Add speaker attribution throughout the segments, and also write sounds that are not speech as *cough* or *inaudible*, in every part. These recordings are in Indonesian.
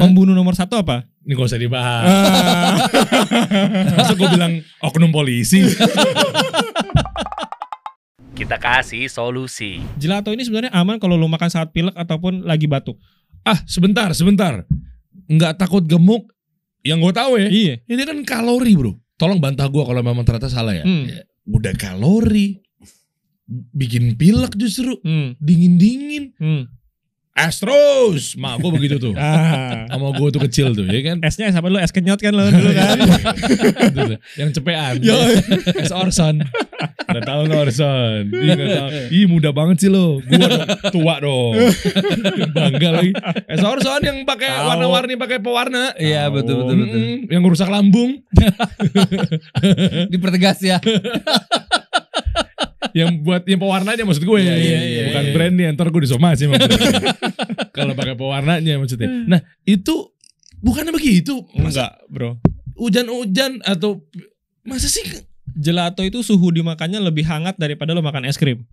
Speaker 1: Pembunuh nomor satu apa?
Speaker 2: Ini gak usah dibahas. *laughs* Masa gue bilang oknum polisi. *laughs*
Speaker 3: Kita kasih solusi.
Speaker 1: Gelato ini sebenarnya aman kalau lu makan saat pilek ataupun lagi batuk.
Speaker 2: ah, sebentar, sebentar. Nggak takut gemuk. Yang gue tahu ya,
Speaker 1: Iya.
Speaker 2: ini kan kalori bro. Tolong bantah gue kalau memang ternyata salah ya.
Speaker 1: Hmm.
Speaker 2: Ya, Udah kalori. Bikin pilek justru.
Speaker 1: Hmm.
Speaker 2: Dingin-dingin.
Speaker 1: Hmm.
Speaker 2: Astros. Mak gue begitu tuh.
Speaker 1: Ah.
Speaker 2: Sama gue tuh kecil tuh, ya kan?
Speaker 1: Esnya siapa lu? Es kenyot kan lo dulu kan?
Speaker 2: Itu tuh, yang cepean. Es Orson. Udah tahu lo Orson. Ih, muda banget sih lo. Gua dong, tua dong. Bangga lagi. Es Orson yang pakai warna-warni pakai pewarna.
Speaker 4: Iya betul betul betul.
Speaker 2: Mm, yang ngerusak lambung. *laughs*
Speaker 4: Dipertegas ya. *laughs*
Speaker 2: yang buat yang pewarnanya maksud gue.
Speaker 4: Iya, iya, iya,
Speaker 2: Bukan
Speaker 4: iya.
Speaker 2: brandnya. Ntar gue disomasi. *laughs* Kalau pakai pewarnanya maksudnya. Nah itu bukannya begitu. Masa
Speaker 1: Enggak, bro.
Speaker 2: hujan-hujan atau masa sih
Speaker 1: Gelato itu suhu dimakannya lebih hangat daripada lo makan es krim.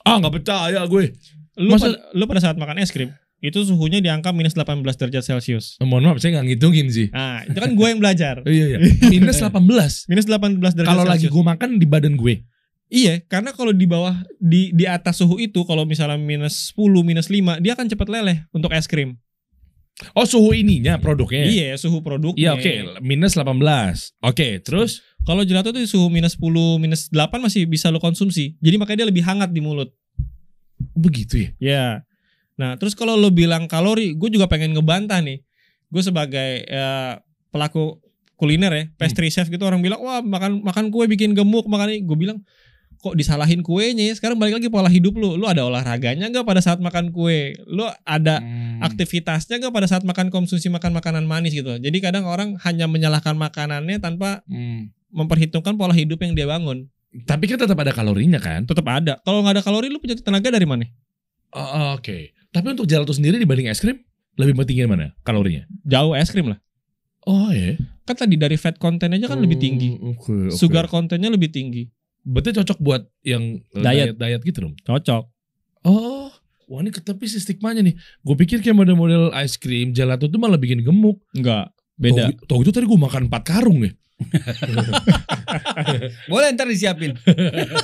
Speaker 2: ah nggak percaya gue
Speaker 1: Lu,
Speaker 2: Masa-
Speaker 1: pada, lu pada saat makan es krim, itu suhunya di angka minus 18 derajat Celcius.
Speaker 2: mohon maaf saya nggak ngitungin sih
Speaker 1: Nah, itu kan gue yang belajar.
Speaker 2: Oh, *laughs* iya iya minus 18
Speaker 1: Minus 18 derajat
Speaker 2: kalau lagi gue makan di badan gue
Speaker 1: Iya, karena kalau di bawah di di atas suhu itu kalau misalnya minus 10, minus 5, dia akan cepat leleh untuk es krim.
Speaker 2: oh suhu ininya produknya
Speaker 1: Iya, suhu produk.
Speaker 2: Iya oke minus 18 oke terus
Speaker 1: Kalau gelato itu di suhu minus 10, minus 8 masih bisa lo konsumsi. Jadi makanya dia lebih hangat di mulut.
Speaker 2: begitu ya
Speaker 1: Ya. Nah, terus kalau lo bilang kalori, gue juga pengen ngebantah nih. Gue sebagai eh, pelaku kuliner ya, pastry chef gitu orang bilang, "Wah, makan makan kue bikin gemuk." Makan ini gue bilang, "Kok disalahin kuenya? ya? Sekarang balik lagi pola hidup lu. Lu ada olahraganya gak pada saat makan kue? Lu ada
Speaker 2: Hmm.
Speaker 1: aktivitasnya gak pada saat makan konsumsi makan makanan manis gitu. Jadi kadang orang hanya menyalahkan makanannya tanpa
Speaker 2: Hmm.
Speaker 1: memperhitungkan pola hidup yang dia bangun.
Speaker 2: tapi kan tetap ada kalorinya kan
Speaker 1: Tetap ada. Kalau nggak ada kalori lu punya tenaga dari mana?
Speaker 2: Oh, oke tapi untuk gelato sendiri dibanding es krim lebih penting mana kalorinya
Speaker 1: Jauh es krim lah.
Speaker 2: oh ya
Speaker 1: Kan tadi dari fat content aja kan lebih tinggi.
Speaker 2: Oh, oke, oke.
Speaker 1: Sugar contennya lebih tinggi.
Speaker 2: Berarti cocok buat yang eh,
Speaker 1: Diet.
Speaker 2: diet diet gitu dong
Speaker 1: Cocok.
Speaker 2: Oh, wah ini tapi sih stigmanya nih. Gue pikir kayak model-model ice cream, gelato tuh malah bikin gemuk.
Speaker 1: Enggak. Beda.
Speaker 2: Tau, tau gitu tadi gue makan 4 karung ya. *laughs*
Speaker 4: Boleh ntar disiapin.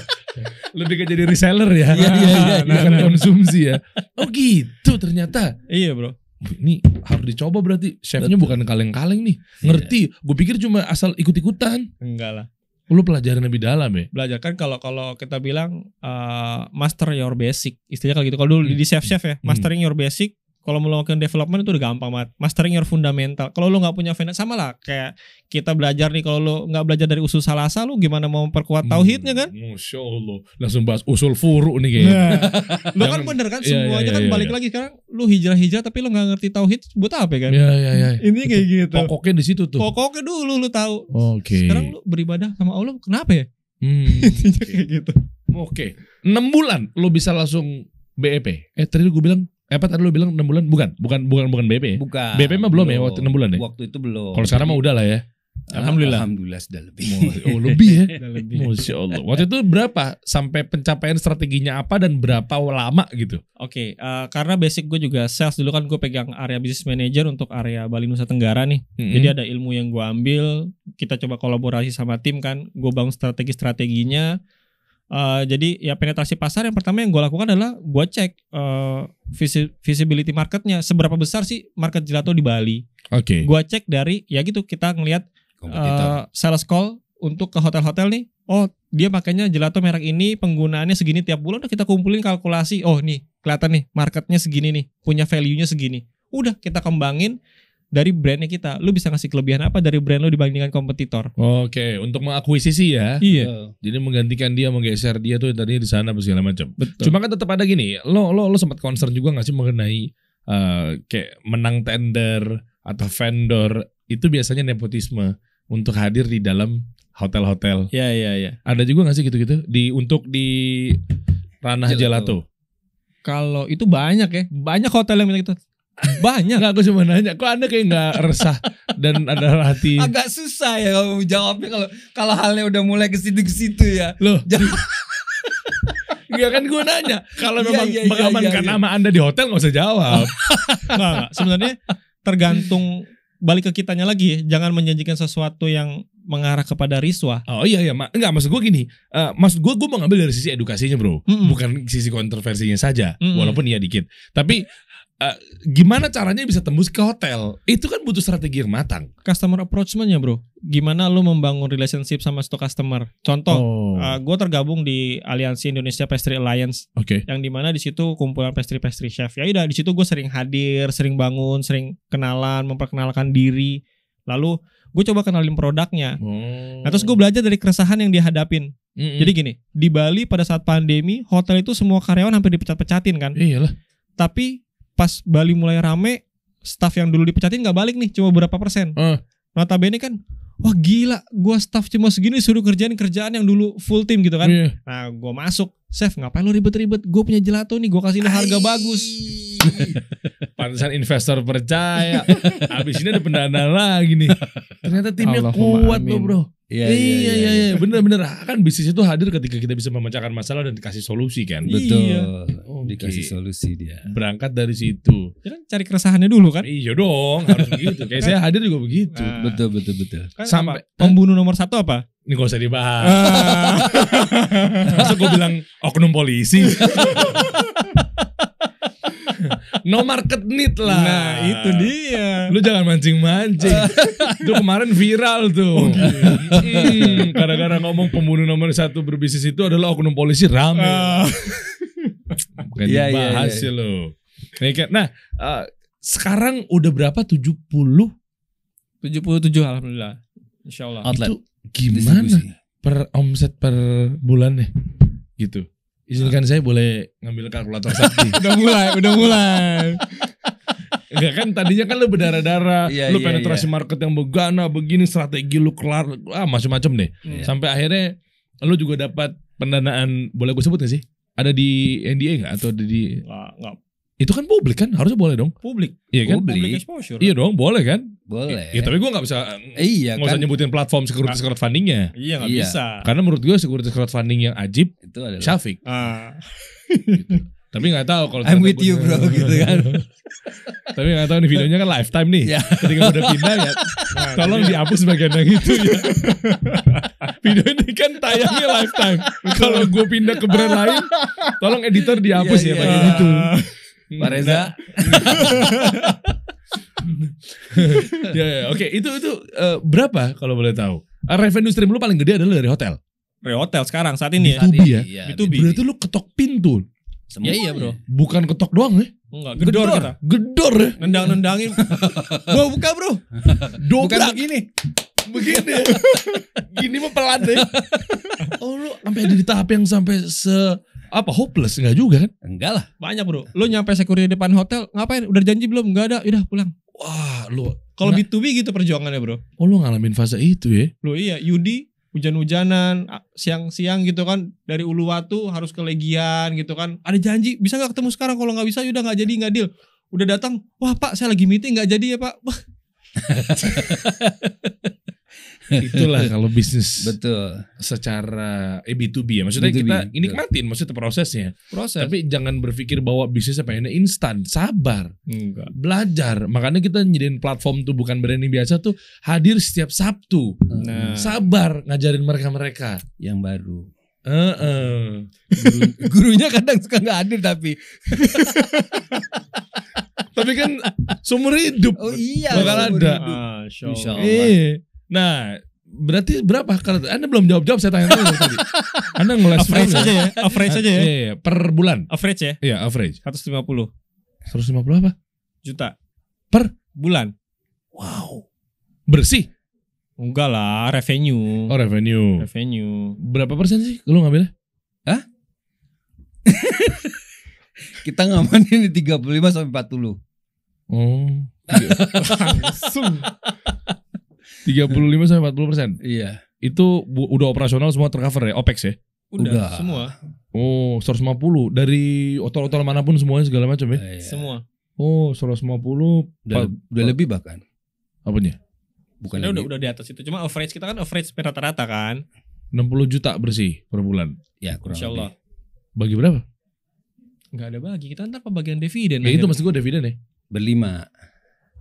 Speaker 4: *laughs*
Speaker 2: Lebih kayak jadi reseller ya.
Speaker 4: Iya, iya, iya, *laughs*
Speaker 2: Bukan konsumsi ya. Oh gitu ternyata.
Speaker 1: Iya bro.
Speaker 2: Ini harus dicoba berarti. Chefnya
Speaker 4: Betul.
Speaker 2: bukan kaleng-kaleng nih. Ngerti. Gue pikir cuma asal ikut-ikutan.
Speaker 1: Enggak lah.
Speaker 2: Lu pelajaran lebih dalam ya.
Speaker 1: Belajar kan kalau kalau kita bilang eh, master your basic. Istilahnya kalau gitu. Kalau dulu
Speaker 2: Hmm.
Speaker 1: di chef chef ya, mastering your basic. Kalau mau melakukan development itu udah gampang banget. Mastering your fundamental. Kalau lu nggak punya fundamental sama lah kayak kita belajar nih. Kalau lu nggak belajar dari usul salasa, lu gimana mau memperkuat tauhidnya kan?
Speaker 2: Hmm, Masya Allah. Langsung bahas usul furu nih kayaknya. *laughs*
Speaker 1: Lu kan
Speaker 2: Jangan-
Speaker 1: bener kan
Speaker 2: Iya,
Speaker 1: semuanya
Speaker 2: iya,
Speaker 1: kan
Speaker 2: iya,
Speaker 1: balik
Speaker 2: iya.
Speaker 1: lagi sekarang lu hijrah-hijrah tapi lu nggak ngerti tauhid buat apa kan?
Speaker 2: Iya, iya, iya.
Speaker 1: Ini kayak gitu.
Speaker 2: Pokoknya di situ tuh.
Speaker 1: Pokoknya dulu lu tahu.
Speaker 2: Oke.
Speaker 1: Sekarang lu beribadah sama Allah kenapa ya?
Speaker 2: Hmm. *laughs*
Speaker 1: Kayak gitu.
Speaker 2: Oke, 6 bulan lo bisa langsung BEP. Eh tadi gue bilang, apa tadi lo bilang 6 bulan? Bukan, bukan bukan bukan ya?
Speaker 4: Bukan.
Speaker 2: BP mah belum ya, waktu enam bulan ya?
Speaker 4: Waktu itu belum.
Speaker 2: Kalau sekarang mah udah lah ya.
Speaker 1: Alhamdulillah.
Speaker 4: Alhamdulillah sudah lebih.
Speaker 2: Oh, *laughs* lebih ya.
Speaker 1: Lebih.
Speaker 2: Masya Allah. Waktu itu berapa? Sampai pencapaian strateginya apa dan berapa lama gitu?
Speaker 1: Oke, eh, karena basic gue juga sales dulu kan gue pegang area business manager untuk area Bali Nusa Tenggara nih.
Speaker 2: Mm-mm.
Speaker 1: Jadi ada ilmu yang gue ambil, kita coba kolaborasi sama tim kan, gue bangun strategi-strateginya. Eh, jadi ya penetrasi pasar yang pertama yang gue lakukan adalah gue cek eh, visi- visibility marketnya seberapa besar sih market gelato di Bali.
Speaker 2: Oke.
Speaker 1: Gue cek dari ya gitu kita ngelihat
Speaker 4: Kompetitor.
Speaker 1: eh, sales call untuk ke hotel-hotel nih. Oh dia pakainya gelato merek ini penggunaannya segini tiap bulan udah kita kumpulin kalkulasi. Oh nih kelihatan nih marketnya segini nih punya value-nya segini. Udah kita kembangin dari brandnya kita. Lu bisa ngasih kelebihan apa dari brand lu dibandingkan kompetitor?
Speaker 2: Oke, untuk mengakuisisi ya.
Speaker 1: Iya.
Speaker 4: Betul.
Speaker 2: Jadi menggantikan dia, menggeser dia tuh tadi di sana segala macam.
Speaker 1: Betul.
Speaker 2: Cuma kan tetap ada gini, lo lo lo sempat concern juga nggak sih mengenai eh, kayak menang tender atau vendor itu biasanya nepotisme untuk hadir di dalam hotel-hotel.
Speaker 1: Iya iya iya.
Speaker 2: Ada juga nggak sih gitu-gitu di untuk di ranah
Speaker 4: Gelato.
Speaker 2: gelato?
Speaker 1: Kalau itu banyak ya, banyak hotel yang minta gitu. Banyak.
Speaker 2: Enggak, aku cuma nanya, kok anda kayak nggak resah dan ada hati?
Speaker 4: Agak susah ya kalau jawabnya kalau kalau halnya udah mulai ke situ ke situ ya.
Speaker 2: Loh, Enggak *laughs* kan gue nanya, kalau
Speaker 4: Iya,
Speaker 2: memang
Speaker 4: iya, iya,
Speaker 2: mengamankan
Speaker 4: iya, iya.
Speaker 2: nama anda di hotel nggak usah jawab.
Speaker 1: Enggak. Sebenarnya tergantung balik ke kitanya lagi ya. Jangan menjanjikan sesuatu yang mengarah kepada riswa.
Speaker 2: Oh iya iya, ma- enggak maksud gue gini. eh, maksud gue gue mau ngambil dari sisi edukasinya bro,
Speaker 1: Mm-mm.
Speaker 2: bukan sisi kontroversinya saja,
Speaker 1: Mm-mm.
Speaker 2: walaupun iya dikit. Tapi eh, gimana caranya bisa tembus ke hotel? Itu kan butuh strategi yang matang.
Speaker 1: Customer approachment-nya bro. Gimana lu membangun relationship sama satu customer. Contoh,
Speaker 2: Oh,
Speaker 1: gue tergabung di Aliansi Indonesia Pastry Alliance
Speaker 2: oke.
Speaker 1: yang di mana di situ kumpulan pastry-pastry chef. Ya udah di situ gue sering hadir, sering bangun, sering kenalan, memperkenalkan diri. Lalu gue coba kenalin produknya.
Speaker 2: Oh.
Speaker 1: Nah terus gue belajar dari keresahan yang dihadapin.
Speaker 2: Mm-mm.
Speaker 1: Jadi gini, di Bali pada saat pandemi, hotel itu semua karyawan hampir dipecat-pecatin kan.
Speaker 2: iyalah.
Speaker 1: Tapi pas Bali mulai rame, staff yang dulu dipecatin nggak balik nih, cuma berapa persen.
Speaker 2: Eh.
Speaker 1: Notabene kan, wah gila, gua staff cuma segini suruh kerjain kerjaan yang dulu full tim gitu kan.
Speaker 2: Iya.
Speaker 1: Nah, gua masuk, chef ngapain lu ribet-ribet? Gue punya gelato nih, gua kasih lu harga bagus. *laughs*
Speaker 2: Pantesan investor percaya. Abis ini ada pendanaan lagi nih. Ternyata timnya
Speaker 1: Allahumma
Speaker 2: kuat loh
Speaker 1: amin.
Speaker 2: bro.
Speaker 4: Iya,
Speaker 2: iya iya iya bener-bener kan bisnis itu hadir ketika kita bisa memecahkan masalah dan dikasih solusi kan.
Speaker 4: Betul.
Speaker 1: Iya.
Speaker 2: Oke.
Speaker 4: Dikasih solusi dia.
Speaker 2: Berangkat dari situ.
Speaker 1: Ya kan cari keresahannya dulu kan.
Speaker 2: Iya dong harus begitu. Kayak saya hadir juga begitu.
Speaker 1: Nah,
Speaker 4: Betul betul betul.
Speaker 1: kan
Speaker 2: Sampai-
Speaker 1: apa? pembunuh nomor satu apa?
Speaker 2: Ini gak usah dibahas.
Speaker 1: Ah. *laughs*
Speaker 2: Masa gue bilang oknum polisi. *laughs* no market need lah.
Speaker 1: nah, itu dia.
Speaker 2: Lu jangan mancing-mancing. *laughs* Itu kemarin viral tuh. Hmm, Gara-gara ngomong pembunuh nomor satu berbisnis itu adalah oknum polisi rame.
Speaker 1: Ah.
Speaker 2: Bukan
Speaker 4: Iya, iya,
Speaker 2: dibahas
Speaker 4: iya.
Speaker 2: ya lo. Ya kan? Nah, eh, sekarang udah berapa? 70
Speaker 1: 77 alhamdulillah. Insya Allah.
Speaker 4: Outlet.
Speaker 2: itu gimana
Speaker 4: Distribusi.
Speaker 2: per omset per bulan nih? Gitu. Izinkan saya boleh ngambil kalkulator *laughs* sakti.
Speaker 1: udah mulai, udah mulai.
Speaker 2: Enggak kan tadinya kan lu berdarah-darah,
Speaker 4: Iya,
Speaker 2: lu
Speaker 4: iya,
Speaker 2: penetrasi market yang begana, begini strategi lu kelar, ah macam-macam deh.
Speaker 1: Iya.
Speaker 2: Sampai akhirnya lu juga dapat pendanaan, boleh gue sebut gak sih? Ada di NDA nggak atau ada di
Speaker 1: Nggak, nggak
Speaker 2: itu kan publik kan harusnya boleh dong
Speaker 1: publik.
Speaker 2: iya kan
Speaker 4: Publik.
Speaker 1: Public exposure.
Speaker 2: iya dong boleh kan
Speaker 4: Boleh.
Speaker 2: Iya tapi gue nggak bisa
Speaker 4: iya
Speaker 2: nggak usah
Speaker 4: kan.
Speaker 2: nyebutin platform securities crowdfundingnya
Speaker 1: Iya nggak
Speaker 4: Iya.
Speaker 1: bisa.
Speaker 2: karena menurut gue securities crowdfunding yang ajib
Speaker 4: Itu adalah.
Speaker 2: Syafiq
Speaker 1: Ah.
Speaker 2: tapi nggak tahu kalau
Speaker 4: I'm with you, bro, gitu kan. *laughs*
Speaker 2: tapi nggak tahu nih videonya kan lifetime nih
Speaker 4: Iya.
Speaker 2: ketika udah pindah ya
Speaker 1: Nah,
Speaker 2: tolong dihapus bagian yang itu ya *laughs* video ini kan tayangnya lifetime kalau gue pindah ke brand lain tolong editor dihapus
Speaker 4: Iya,
Speaker 2: ya
Speaker 4: iya,
Speaker 2: pakai
Speaker 4: iya.
Speaker 2: gitu
Speaker 4: Pak Reza.
Speaker 2: Ya, ya, oke itu itu eh, berapa kalau boleh tahu Eh, revenue stream lu paling gede adalah dari hotel
Speaker 1: Re hotel sekarang saat ini ya.
Speaker 2: B2B ya?
Speaker 4: Iya,
Speaker 1: B2B.
Speaker 2: berarti lu ketok pintu
Speaker 4: Semuanya.
Speaker 1: Iya, iya, bro.
Speaker 2: bukan ketok doang ya
Speaker 1: Enggak, gedor kita.
Speaker 2: gedor ya
Speaker 1: Nendang-nendangin. *laughs* Gua buka, Bro.
Speaker 4: Bukan
Speaker 2: dobrak
Speaker 4: begini.
Speaker 2: begini ya. gini mah pelan deh *laughs* oh lu sampai ada di tahap yang sampai se apa hopeless enggak juga kan
Speaker 4: Enggak lah.
Speaker 1: Banyak, Bro. Lu nyampe security depan hotel, ngapain? Udah janji belum? Enggak ada. Udah pulang.
Speaker 2: wah lu
Speaker 1: Kalau
Speaker 2: Nah.
Speaker 1: B2B gitu perjuangannya, Bro.
Speaker 2: oh lu ngalamin fase itu ya
Speaker 1: Lu iya, Yudi hujan-hujanan, siang-siang gitu kan dari Uluwatu harus ke Legian gitu kan. Ada janji, bisa nggak ketemu sekarang? Kalau nggak bisa, ya udah nggak jadi nggak deal. Udah datang, wah Pak, saya lagi meeting nggak jadi ya Pak. *laughs* *laughs* *laughs*
Speaker 2: Itulah kalau bisnis
Speaker 4: Betul.
Speaker 2: secara eh, B2B ya maksudnya
Speaker 4: B2B,
Speaker 2: kita
Speaker 4: betul.
Speaker 2: nikmatin maksudnya prosesnya
Speaker 1: proses.
Speaker 2: tapi jangan berpikir bahwa bisnisnya pengennya instan sabar
Speaker 1: enggak.
Speaker 2: belajar makanya kita nyediain platform tuh bukan branding biasa tuh hadir setiap Sabtu
Speaker 1: Nah.
Speaker 2: sabar ngajarin mereka mereka
Speaker 4: Yang baru.
Speaker 2: Heeh. *laughs*
Speaker 4: Gurunya kadang suka nggak hadir tapi. *laughs*
Speaker 2: tapi kan seumur hidup
Speaker 4: Oh iya.
Speaker 2: Bakal ada.
Speaker 4: hidup.
Speaker 1: Masya
Speaker 4: Insya
Speaker 1: Allah.
Speaker 4: Allah.
Speaker 2: Nah, berarti berapa? Kalau Anda belum jawab-jawab saya tanya dulu tadi. *laughs* Anda ngeles
Speaker 1: Average
Speaker 2: dulu
Speaker 1: aja ya, average aja ya.
Speaker 2: Iya, iya, per bulan.
Speaker 1: Average ya,
Speaker 2: Iya, average.
Speaker 1: 150
Speaker 2: 150 apa?
Speaker 1: juta
Speaker 2: Per?
Speaker 1: bulan.
Speaker 2: Wow. Bersih.
Speaker 1: Enggak lah, revenue.
Speaker 2: Oh, revenue.
Speaker 1: Revenue.
Speaker 2: Berapa persen sih lu ngambilnya? *laughs*
Speaker 4: Kita ngamanin di 35 sampai 40.
Speaker 2: Oh. *laughs*
Speaker 1: Langsung.
Speaker 2: 35 sampai 40 persen.
Speaker 4: Iya.
Speaker 2: Itu bu- udah operasional semua tercover ya, OPEX ya?
Speaker 1: Udah,
Speaker 4: Udah.
Speaker 1: semua,
Speaker 2: Oh, 150 dari otol-otol mana pun semuanya segala macam ya.
Speaker 4: Iya.
Speaker 1: semua.
Speaker 2: Oh, 150
Speaker 4: Udah,
Speaker 2: pa-
Speaker 4: udah lebih bahkan.
Speaker 2: apanya?
Speaker 4: Bukan
Speaker 1: Udah, udah di atas itu. Cuma average kita kan average rata-rata kan.
Speaker 2: 60 juta bersih per bulan.
Speaker 4: Ya kurang
Speaker 1: Insya Allah.
Speaker 4: lebih.
Speaker 2: Bagi berapa?
Speaker 1: Enggak ada bagi. Kita ntar pembagian dividen.
Speaker 2: Ya itu maksud gue dividen ya.
Speaker 4: Berlima.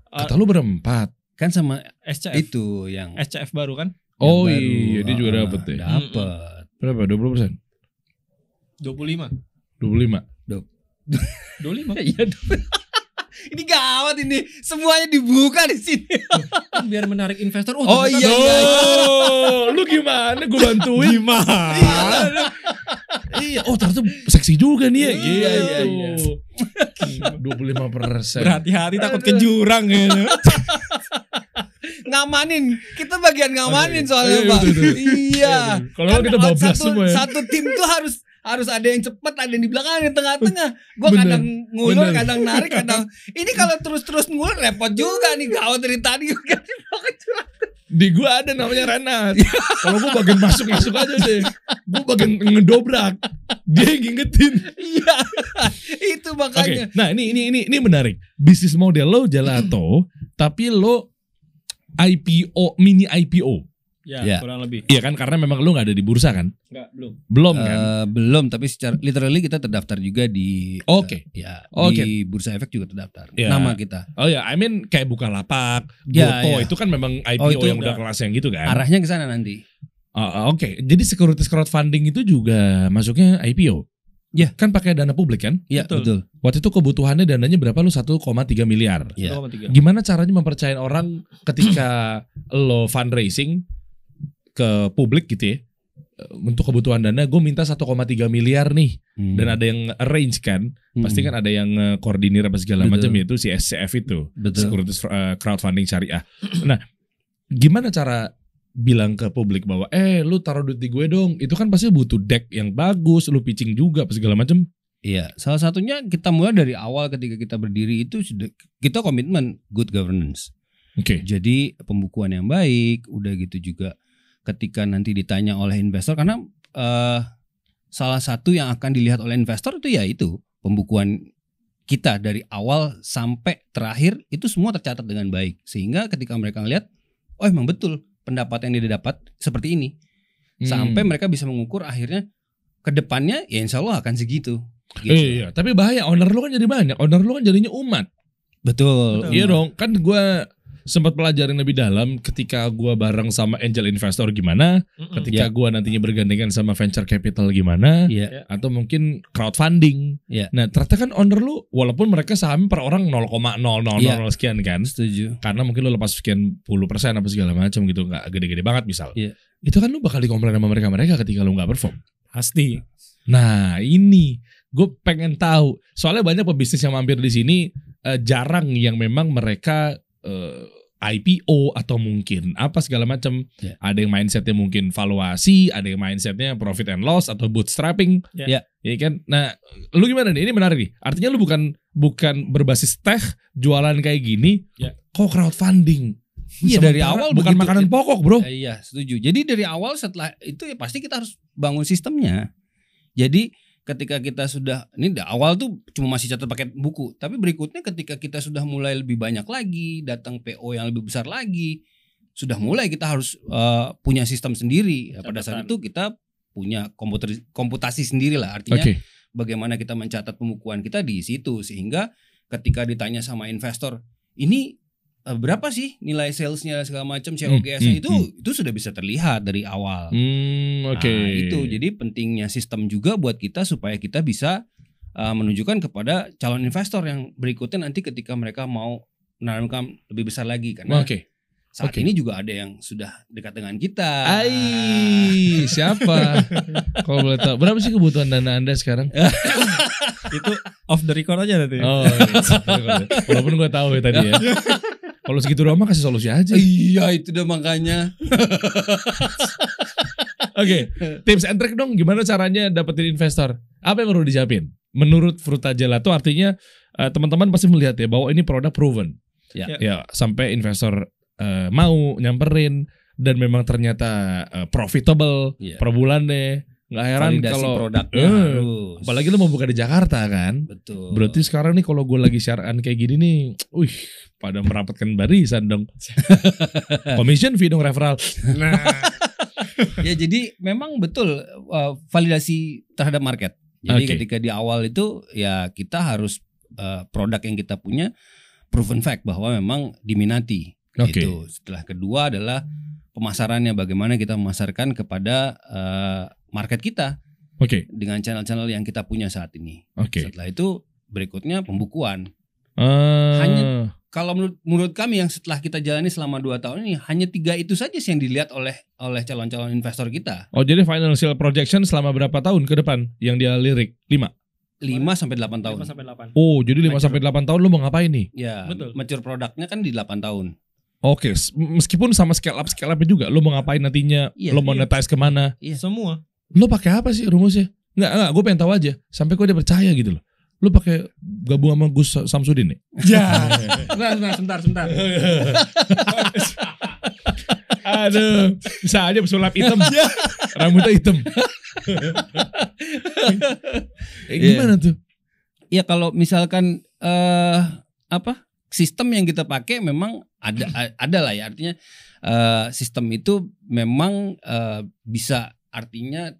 Speaker 2: Kata lu berempat.
Speaker 4: Kan sama
Speaker 1: SCF.
Speaker 4: itu yang
Speaker 1: SCF baru kan?
Speaker 2: Oh
Speaker 4: yang baru.
Speaker 2: iya, dia juga
Speaker 4: Ah,
Speaker 2: dapet ya.
Speaker 4: Dapet.
Speaker 2: Berapa? 20 persen?
Speaker 1: 25.
Speaker 2: 25.
Speaker 1: 25.
Speaker 4: Iya. ini gawat ini. Semuanya dibuka di sini. *laughs*
Speaker 1: Kan biar menarik investor.
Speaker 4: Oh,
Speaker 1: ternyata
Speaker 4: iya, iya.
Speaker 2: Oh, lu gimana? Gue bantuin.
Speaker 1: Gimana?
Speaker 2: iya, oh ternyata seksi juga nih ya.
Speaker 4: Iya,
Speaker 2: Gitu.
Speaker 4: iya, iya.
Speaker 2: 25 *laughs* persen.
Speaker 1: Berhati-hati takut ke jurang gitu. *laughs*
Speaker 4: ngamanin. Kita bagian ngamanin
Speaker 2: Oke.
Speaker 4: soalnya,
Speaker 2: Iya,
Speaker 4: Pak.
Speaker 2: betul, betul.
Speaker 4: Iya.
Speaker 2: Kalau
Speaker 4: Kan
Speaker 2: kita bablas
Speaker 4: satu,
Speaker 2: semua ya.
Speaker 4: Satu tim tuh harus harus ada yang cepat, ada yang di belakang, ada yang tengah-tengah.
Speaker 2: Bener.
Speaker 4: kadang ngulur,
Speaker 2: Bener.
Speaker 4: kadang narik, *laughs* kadang ini kalau terus-terus ngulur repot juga nih gawat dari tadi kan
Speaker 2: Di gua ada namanya Renat. Kalau gua bagian masuk-masuk aja deh. Gua bagian ngedobrak. Dia yang ngingetin.
Speaker 4: Iya. Itu makanya.
Speaker 2: nah ini ini ini ini menarik. Bisnis model lo gelato, tapi lo IPO mini IPO.
Speaker 1: Ya,
Speaker 4: Ya.
Speaker 1: kurang lebih.
Speaker 2: Iya kan karena memang lo nggak ada di bursa kan?
Speaker 1: Enggak, belum.
Speaker 2: Belum kan?
Speaker 4: Eh, belum tapi secara literally kita terdaftar juga di
Speaker 2: Oke.
Speaker 4: eh, ya
Speaker 2: Oke.
Speaker 4: di Bursa Efek juga terdaftar.
Speaker 2: Ya.
Speaker 4: Nama kita.
Speaker 2: Oh ya, I mean kayak Bukalapak,
Speaker 4: Ya,
Speaker 2: Goto
Speaker 4: ya.
Speaker 2: itu kan memang IPO
Speaker 4: Oh, itu
Speaker 2: yang
Speaker 1: udah.
Speaker 2: kelas yang gitu kan?
Speaker 4: Arahnya ke sana nanti.
Speaker 2: Ah, Oke, jadi securities crowdfunding itu juga masuknya IPO.
Speaker 4: Ya.
Speaker 2: Kan pakai dana publik kan?
Speaker 4: Iya,
Speaker 1: Betul.
Speaker 4: betul.
Speaker 2: Waktu itu kebutuhannya dananya berapa lu 1,3 miliar.
Speaker 4: Iya.
Speaker 1: 1,3.
Speaker 2: Gimana caranya mempercayain orang ketika lo fundraising ke publik gitu ya? Untuk kebutuhan dana, gue minta 1,3 miliar nih,
Speaker 4: Hmm.
Speaker 2: dan ada yang arrange kan, pasti
Speaker 4: Hmm.
Speaker 2: kan ada yang eh, koordinir apa segala macam yaitu si SCF itu,
Speaker 4: betul.
Speaker 2: Securities eh, Crowdfunding Syariah. Nah, gimana cara bilang ke publik bahwa eh lu taruh duit di gue dong, itu kan pasti butuh deck yang bagus, lu pitching juga apa segala macam.
Speaker 4: Iya, salah satunya kita mulai dari awal ketika kita berdiri itu sudah kita komitmen good governance.
Speaker 2: Oke.
Speaker 4: Jadi pembukuan yang baik, udah gitu juga ketika nanti ditanya oleh investor karena eh, salah satu yang akan dilihat oleh investor itu ya itu pembukuan kita dari awal sampai terakhir itu semua tercatat dengan baik sehingga ketika mereka ngelihat oh emang betul pendapat yang dia dapat seperti ini sampai
Speaker 2: Hmm.
Speaker 4: mereka bisa mengukur akhirnya ke depannya ya insya Allah akan segitu. Gitu.
Speaker 2: Iya, iya, tapi bahaya owner lu kan jadi banyak, owner lu kan jadinya umat.
Speaker 4: Betul.
Speaker 1: Betul.
Speaker 2: Iya dong, kan gue sempat pelajarin lebih dalam ketika gue bareng sama angel investor gimana,
Speaker 1: Mm-mm.
Speaker 2: ketika gue nantinya bergandengan sama venture capital gimana,
Speaker 4: Iya.
Speaker 2: atau mungkin crowdfunding.
Speaker 4: Iya.
Speaker 2: Nah, ternyata kan owner lu, walaupun mereka saham per orang 0,000
Speaker 4: Iya.
Speaker 2: sekian kan,
Speaker 4: Setuju.
Speaker 2: karena mungkin lu lepas sekian puluh persen apa segala macam gitu, nggak gede-gede banget misal.
Speaker 4: Iya.
Speaker 2: Itu kan lu bakal dikomplain sama mereka-mereka ketika lu nggak perform.
Speaker 1: Pasti.
Speaker 2: Nah ini gue pengen tahu soalnya banyak pebisnis yang mampir di sini eh, jarang yang memang mereka eh, IPO atau mungkin apa segala macam.
Speaker 4: Ya.
Speaker 2: Ada yang mindsetnya mungkin valuasi, ada yang mindsetnya profit and loss atau bootstrapping.
Speaker 1: Ya.
Speaker 4: Ya.
Speaker 2: Iya kan. Nah, lu gimana nih? Ini menarik nih. Artinya lu bukan bukan berbasis teh jualan kayak gini.
Speaker 1: Ya.
Speaker 2: Kok crowdfunding?
Speaker 4: Iya, dari awal
Speaker 2: bukan
Speaker 4: begitu.
Speaker 2: makanan pokok, bro.
Speaker 4: Eh, iya, setuju. Jadi dari awal setelah itu ya pasti kita harus bangun sistemnya. Jadi ketika kita sudah ini di awal tuh cuma masih catat pakai buku, tapi berikutnya ketika kita sudah mulai lebih banyak lagi, datang PO yang lebih besar lagi, sudah mulai kita harus eh, punya sistem sendiri. Ya, pada saat itu kita punya komputer komputasi sendiri lah. Artinya
Speaker 2: Oke.
Speaker 4: bagaimana kita mencatat pembukuan kita di situ sehingga ketika ditanya sama investor ini berapa sih nilai salesnya segala macam COGS-nya
Speaker 2: hmm,
Speaker 4: itu itu sudah bisa terlihat dari awal.
Speaker 2: Hmm, oke.
Speaker 4: Nah, itu jadi pentingnya sistem juga buat kita supaya kita bisa uh, menunjukkan kepada calon investor yang berikutnya nanti ketika mereka mau menanamkan lebih besar lagi karena
Speaker 2: Oke.
Speaker 4: saat
Speaker 2: oke.
Speaker 4: ini juga ada yang sudah dekat dengan kita.
Speaker 2: Ai, siapa? *laughs* Kalau boleh tahu, berapa sih kebutuhan dana Anda sekarang? *laughs*
Speaker 1: Itu off the record aja nanti.
Speaker 2: Oh, iya. walaupun gue tahu ya tadi ya. *laughs* Kalau segitu doang mah kasih solusi aja.
Speaker 4: Iya itu udah makanya. *laughs*
Speaker 2: Oke, tips and trick dong gimana caranya dapetin investor? Apa yang perlu disiapin? Menurut Fruta Gelato artinya eh, teman-teman pasti melihat ya bahwa ini produk proven.
Speaker 4: Ya.
Speaker 2: Ya, sampai investor eh, mau nyamperin dan memang ternyata eh, profitable
Speaker 4: Iya.
Speaker 2: per bulannya. Nggak heran kalau
Speaker 4: produknya
Speaker 2: Eh,
Speaker 4: harus.
Speaker 2: apalagi lu mau buka di Jakarta kan.
Speaker 4: betul.
Speaker 2: Berarti sekarang nih kalau gue lagi siaran kayak gini nih, *tsk* wih, pada merapatkan barisan dong. *laughs* Commission fee dong referral.
Speaker 1: Nah,
Speaker 4: ya jadi memang betul uh, validasi terhadap market. Jadi
Speaker 2: Oke.
Speaker 4: ketika di awal itu ya kita harus uh, produk yang kita punya proven fact bahwa memang diminati.
Speaker 2: Oke.
Speaker 4: Itu. Setelah kedua adalah pemasarannya bagaimana kita memasarkan kepada eh, market kita
Speaker 2: Oke.
Speaker 4: dengan channel-channel yang kita punya saat ini.
Speaker 2: Oke.
Speaker 4: Setelah itu berikutnya pembukuan.
Speaker 2: Ah.
Speaker 4: Hanya- Kalau menurut, menurut kami yang setelah kita jalani selama dua tahun ini hanya tiga itu saja sih yang dilihat oleh oleh calon-calon investor kita.
Speaker 2: Oh jadi financial projection selama berapa tahun ke depan yang dia lirik? 5.
Speaker 4: 5 sampai 8 tahun.
Speaker 1: 5 sampai 8.
Speaker 2: Oh, jadi 5
Speaker 1: Mature.
Speaker 2: sampai 8 tahun lu mau ngapain nih?
Speaker 4: Ya,
Speaker 1: Betul.
Speaker 4: mature produknya kan di 8 tahun.
Speaker 2: Oke, s- meskipun sama scale up scale up juga, lu mau ngapain nantinya?
Speaker 4: Iya,
Speaker 2: lu
Speaker 1: iya.
Speaker 2: monetize ke mana?
Speaker 4: Iya.
Speaker 1: Semua.
Speaker 2: Lu pakai apa sih rumusnya? Enggak, enggak, gue pengen tahu aja. Sampai kok dia percaya gitu loh. Lu pakai gabung sama Gus Samsudin nih? *laughs*
Speaker 1: Ya. Sebentar, sebentar, sebentar, *laughs* sebentar.
Speaker 2: Aduh, bisa aja pesulap hitam. *laughs* Rambutnya hitam. eh,
Speaker 4: Iya.
Speaker 2: gimana tuh?
Speaker 4: Ya kalau misalkan eh apa sistem yang kita pakai memang ada a- ada lah ya artinya eh sistem itu memang eh, bisa artinya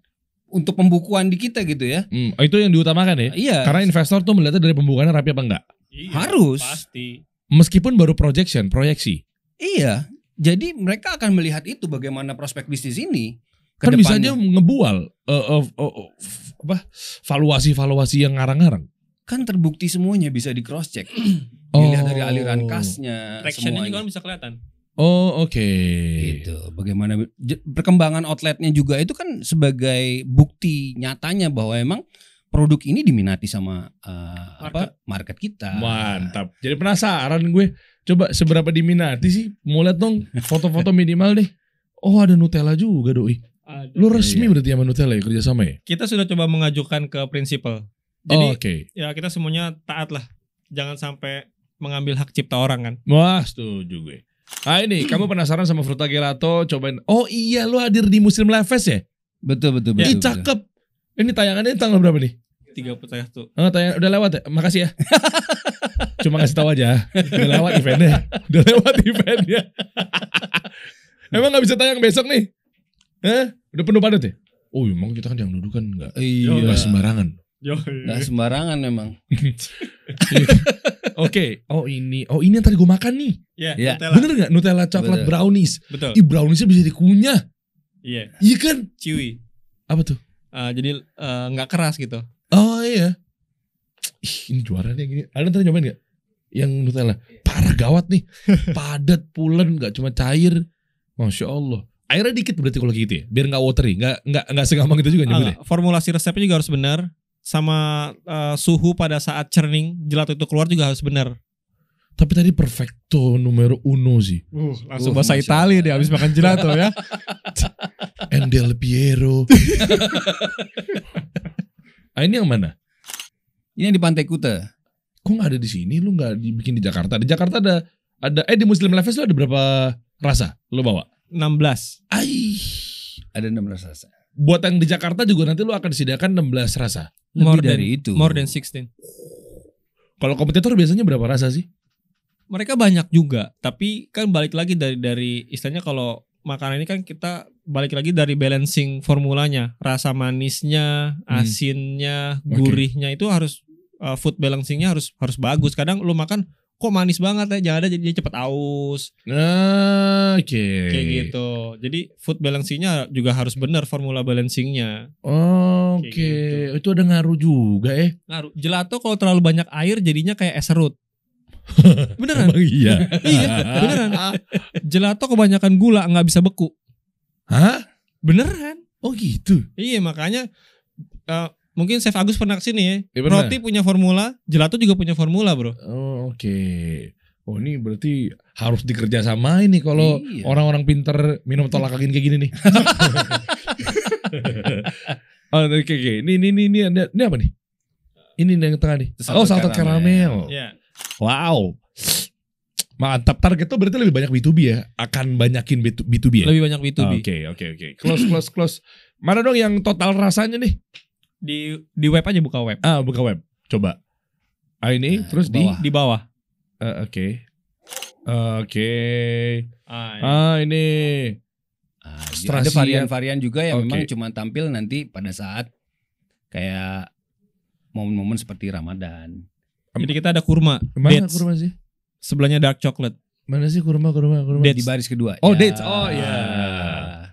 Speaker 4: untuk pembukuan di kita gitu ya.
Speaker 2: Hmm, oh, itu yang diutamakan ya?
Speaker 4: Iya.
Speaker 2: Karena investor tuh melihatnya dari pembukaannya rapi apa enggak.
Speaker 1: Iya,
Speaker 4: Harus.
Speaker 1: Pasti.
Speaker 2: Meskipun baru projection, proyeksi.
Speaker 4: Iya. Jadi mereka akan melihat itu bagaimana prospek bisnis ini ke
Speaker 2: Kan bisa
Speaker 4: depannya.
Speaker 2: aja ngebual eh, eh, eh, eh, f- apa valuasi-valuasi yang ngarang-ngarang.
Speaker 4: kan terbukti semuanya bisa di cross check. *clears throat* Dilihat dari aliran
Speaker 2: Oh.
Speaker 4: kasnya
Speaker 1: Traction-nya juga kan bisa kelihatan.
Speaker 2: Oh, oke.
Speaker 4: Gitu. Bagaimana perkembangan outletnya juga itu kan sebagai bukti nyatanya bahwa emang produk ini diminati sama uh, apa market kita.
Speaker 2: Mantap. Jadi penasaran gue. Coba seberapa diminati sih? Mau lihat dong foto-foto minimal deh. Oh ada Nutella juga doi.
Speaker 1: Ada.
Speaker 2: Lu resmi
Speaker 4: Iya.
Speaker 2: berarti sama Nutella ya kerjasama ya?
Speaker 1: Kita sudah coba mengajukan ke prinsipal.
Speaker 2: Oh,
Speaker 1: Jadi
Speaker 2: Oke.
Speaker 1: ya kita semuanya taat lah. Jangan sampai mengambil hak cipta orang kan.
Speaker 2: Wah setuju gue. Nah ini kamu penasaran sama Fruta Gelato cobain. Oh iya lu hadir di Muslim Live Fest ya?
Speaker 4: Betul betul
Speaker 2: Ih
Speaker 4: betul. betul.
Speaker 2: cakep. Ini tayangannya tanggal berapa nih?
Speaker 1: 31.
Speaker 2: Oh, tayang udah lewat ya? Makasih ya. *laughs* Cuma ngasih tahu aja. Udah lewat eventnya. Udah lewat eventnya. Emang nggak bisa tayang besok nih? Hah? Udah penuh padat ya? Oh emang kita kan yang duduk kan nggak
Speaker 4: Iya.
Speaker 2: nggak sembarangan.
Speaker 1: Yo.
Speaker 4: Nggak sembarangan memang. *laughs*
Speaker 2: Oke. Oh ini. Oh ini yang tadi gue makan nih.
Speaker 1: Ya,
Speaker 4: Ya.
Speaker 1: Nutella.
Speaker 2: Bener nggak? Nutella coklat
Speaker 4: Bener.
Speaker 2: brownies.
Speaker 1: Betul.
Speaker 2: Ih browniesnya bisa dikunyah.
Speaker 1: Iya,
Speaker 2: Iya kan?
Speaker 1: chewy.
Speaker 2: Apa tuh?
Speaker 1: Eh, jadi eh, nggak keras gitu.
Speaker 2: Oh iya. Ih, ini juara nih gini. Ada tadi nyobain gak? Yang Nutella. Parah gawat nih. *laughs* Padat, pulen, gak cuma cair. Masya Allah. Airnya dikit berarti kalau gitu ya. Biar gak watery. Gak, gak, gak segampang itu juga
Speaker 1: Ah,
Speaker 2: nyebutnya.
Speaker 1: nggak. formulasi resepnya juga harus benar. Sama eh, suhu pada saat churning gelato itu keluar juga harus benar.
Speaker 2: Tapi tadi perfecto numero uno sih.
Speaker 1: Uh, langsung
Speaker 4: Uh,
Speaker 1: bahasa Italia deh habis makan gelato ya. *laughs*
Speaker 2: Endel Piero. ah, ini yang mana?
Speaker 4: Ini yang di Pantai Kuta.
Speaker 2: Kok gak ada di sini? Lu gak dibikin di Jakarta? Di Jakarta ada ada eh di Muslim Life Fest lu ada berapa rasa? Lu bawa?
Speaker 1: 16.
Speaker 2: Ai.
Speaker 4: Ada 16 rasa.
Speaker 2: Buat yang di Jakarta juga nanti lu akan disediakan 16 rasa.
Speaker 4: Lebih
Speaker 1: More
Speaker 4: dari
Speaker 1: than-
Speaker 4: itu.
Speaker 1: More than 16.
Speaker 2: Kalau kompetitor biasanya berapa rasa sih?
Speaker 1: Mereka banyak juga, tapi kan balik lagi dari dari istilahnya kalau makanan ini kan kita balik lagi dari balancing formulanya, rasa manisnya,
Speaker 2: Hmm.
Speaker 1: asinnya,
Speaker 2: Oke.
Speaker 1: gurihnya itu harus uh, food balancingnya harus harus bagus. Kadang lu makan kok manis banget ya, jangan ada jadi cepet aus
Speaker 2: Nah, oke.
Speaker 1: kayak gitu. Jadi food balancingnya juga harus benar formula balancingnya.
Speaker 2: Oh, Oke,
Speaker 1: Kayak
Speaker 2: itu ada ngaruh juga eh.
Speaker 1: Ngaruh. Gelato kalau terlalu banyak air jadinya kayak es serut. *laughs* Beneran?
Speaker 2: Emang iya. *laughs*
Speaker 1: iya, beneran. Gelato kebanyakan gula nggak bisa beku.
Speaker 2: Hah?
Speaker 1: Beneran?
Speaker 2: Oh gitu.
Speaker 1: Iya makanya eh, mungkin Chef Agus pernah ke sini ya.
Speaker 2: Iya, pernah.
Speaker 1: Roti punya formula, gelato juga punya formula bro.
Speaker 2: Oh, oke. Oh ini berarti harus dikerja sama ini kalau
Speaker 4: Iya.
Speaker 2: orang-orang pinter minum tolak angin kayak gini nih. *laughs* oh, oke oke. Ini ini ini ini, ada- ini apa nih? Ini yang tengah nih.
Speaker 4: Salted
Speaker 2: oh, salted
Speaker 4: caramel.
Speaker 2: caramel.
Speaker 1: Iya.
Speaker 2: Wow. Mantap. Target tuh berarti lebih banyak B2B ya? Akan banyakin B2, B2B ya?
Speaker 1: Lebih banyak B2B.
Speaker 2: Oke oke oke. Close close close. Mana dong yang total rasanya nih?
Speaker 1: Di di web aja buka web.
Speaker 2: Ah buka web. Coba. Ah ini
Speaker 4: Nah,
Speaker 2: terus di.
Speaker 4: bawah.
Speaker 1: Di bawah.
Speaker 2: Eh, Oke. Oke.
Speaker 1: Ah, iya.
Speaker 2: Ah ini.
Speaker 4: Ah, jadi
Speaker 2: Strasiat.
Speaker 4: ada varian-varian juga yang
Speaker 2: Oke.
Speaker 4: memang cuma tampil nanti pada saat kayak momen-momen seperti Ramadan.
Speaker 1: Jadi kita ada kurma,
Speaker 2: Mana
Speaker 1: dates,
Speaker 2: kurma sih?
Speaker 1: Sebelahnya dark chocolate.
Speaker 2: Mana sih kurma kurma kurma?
Speaker 1: Dates.
Speaker 4: Di baris kedua.
Speaker 2: Oh,
Speaker 4: Ya.
Speaker 2: dates. Oh, iya.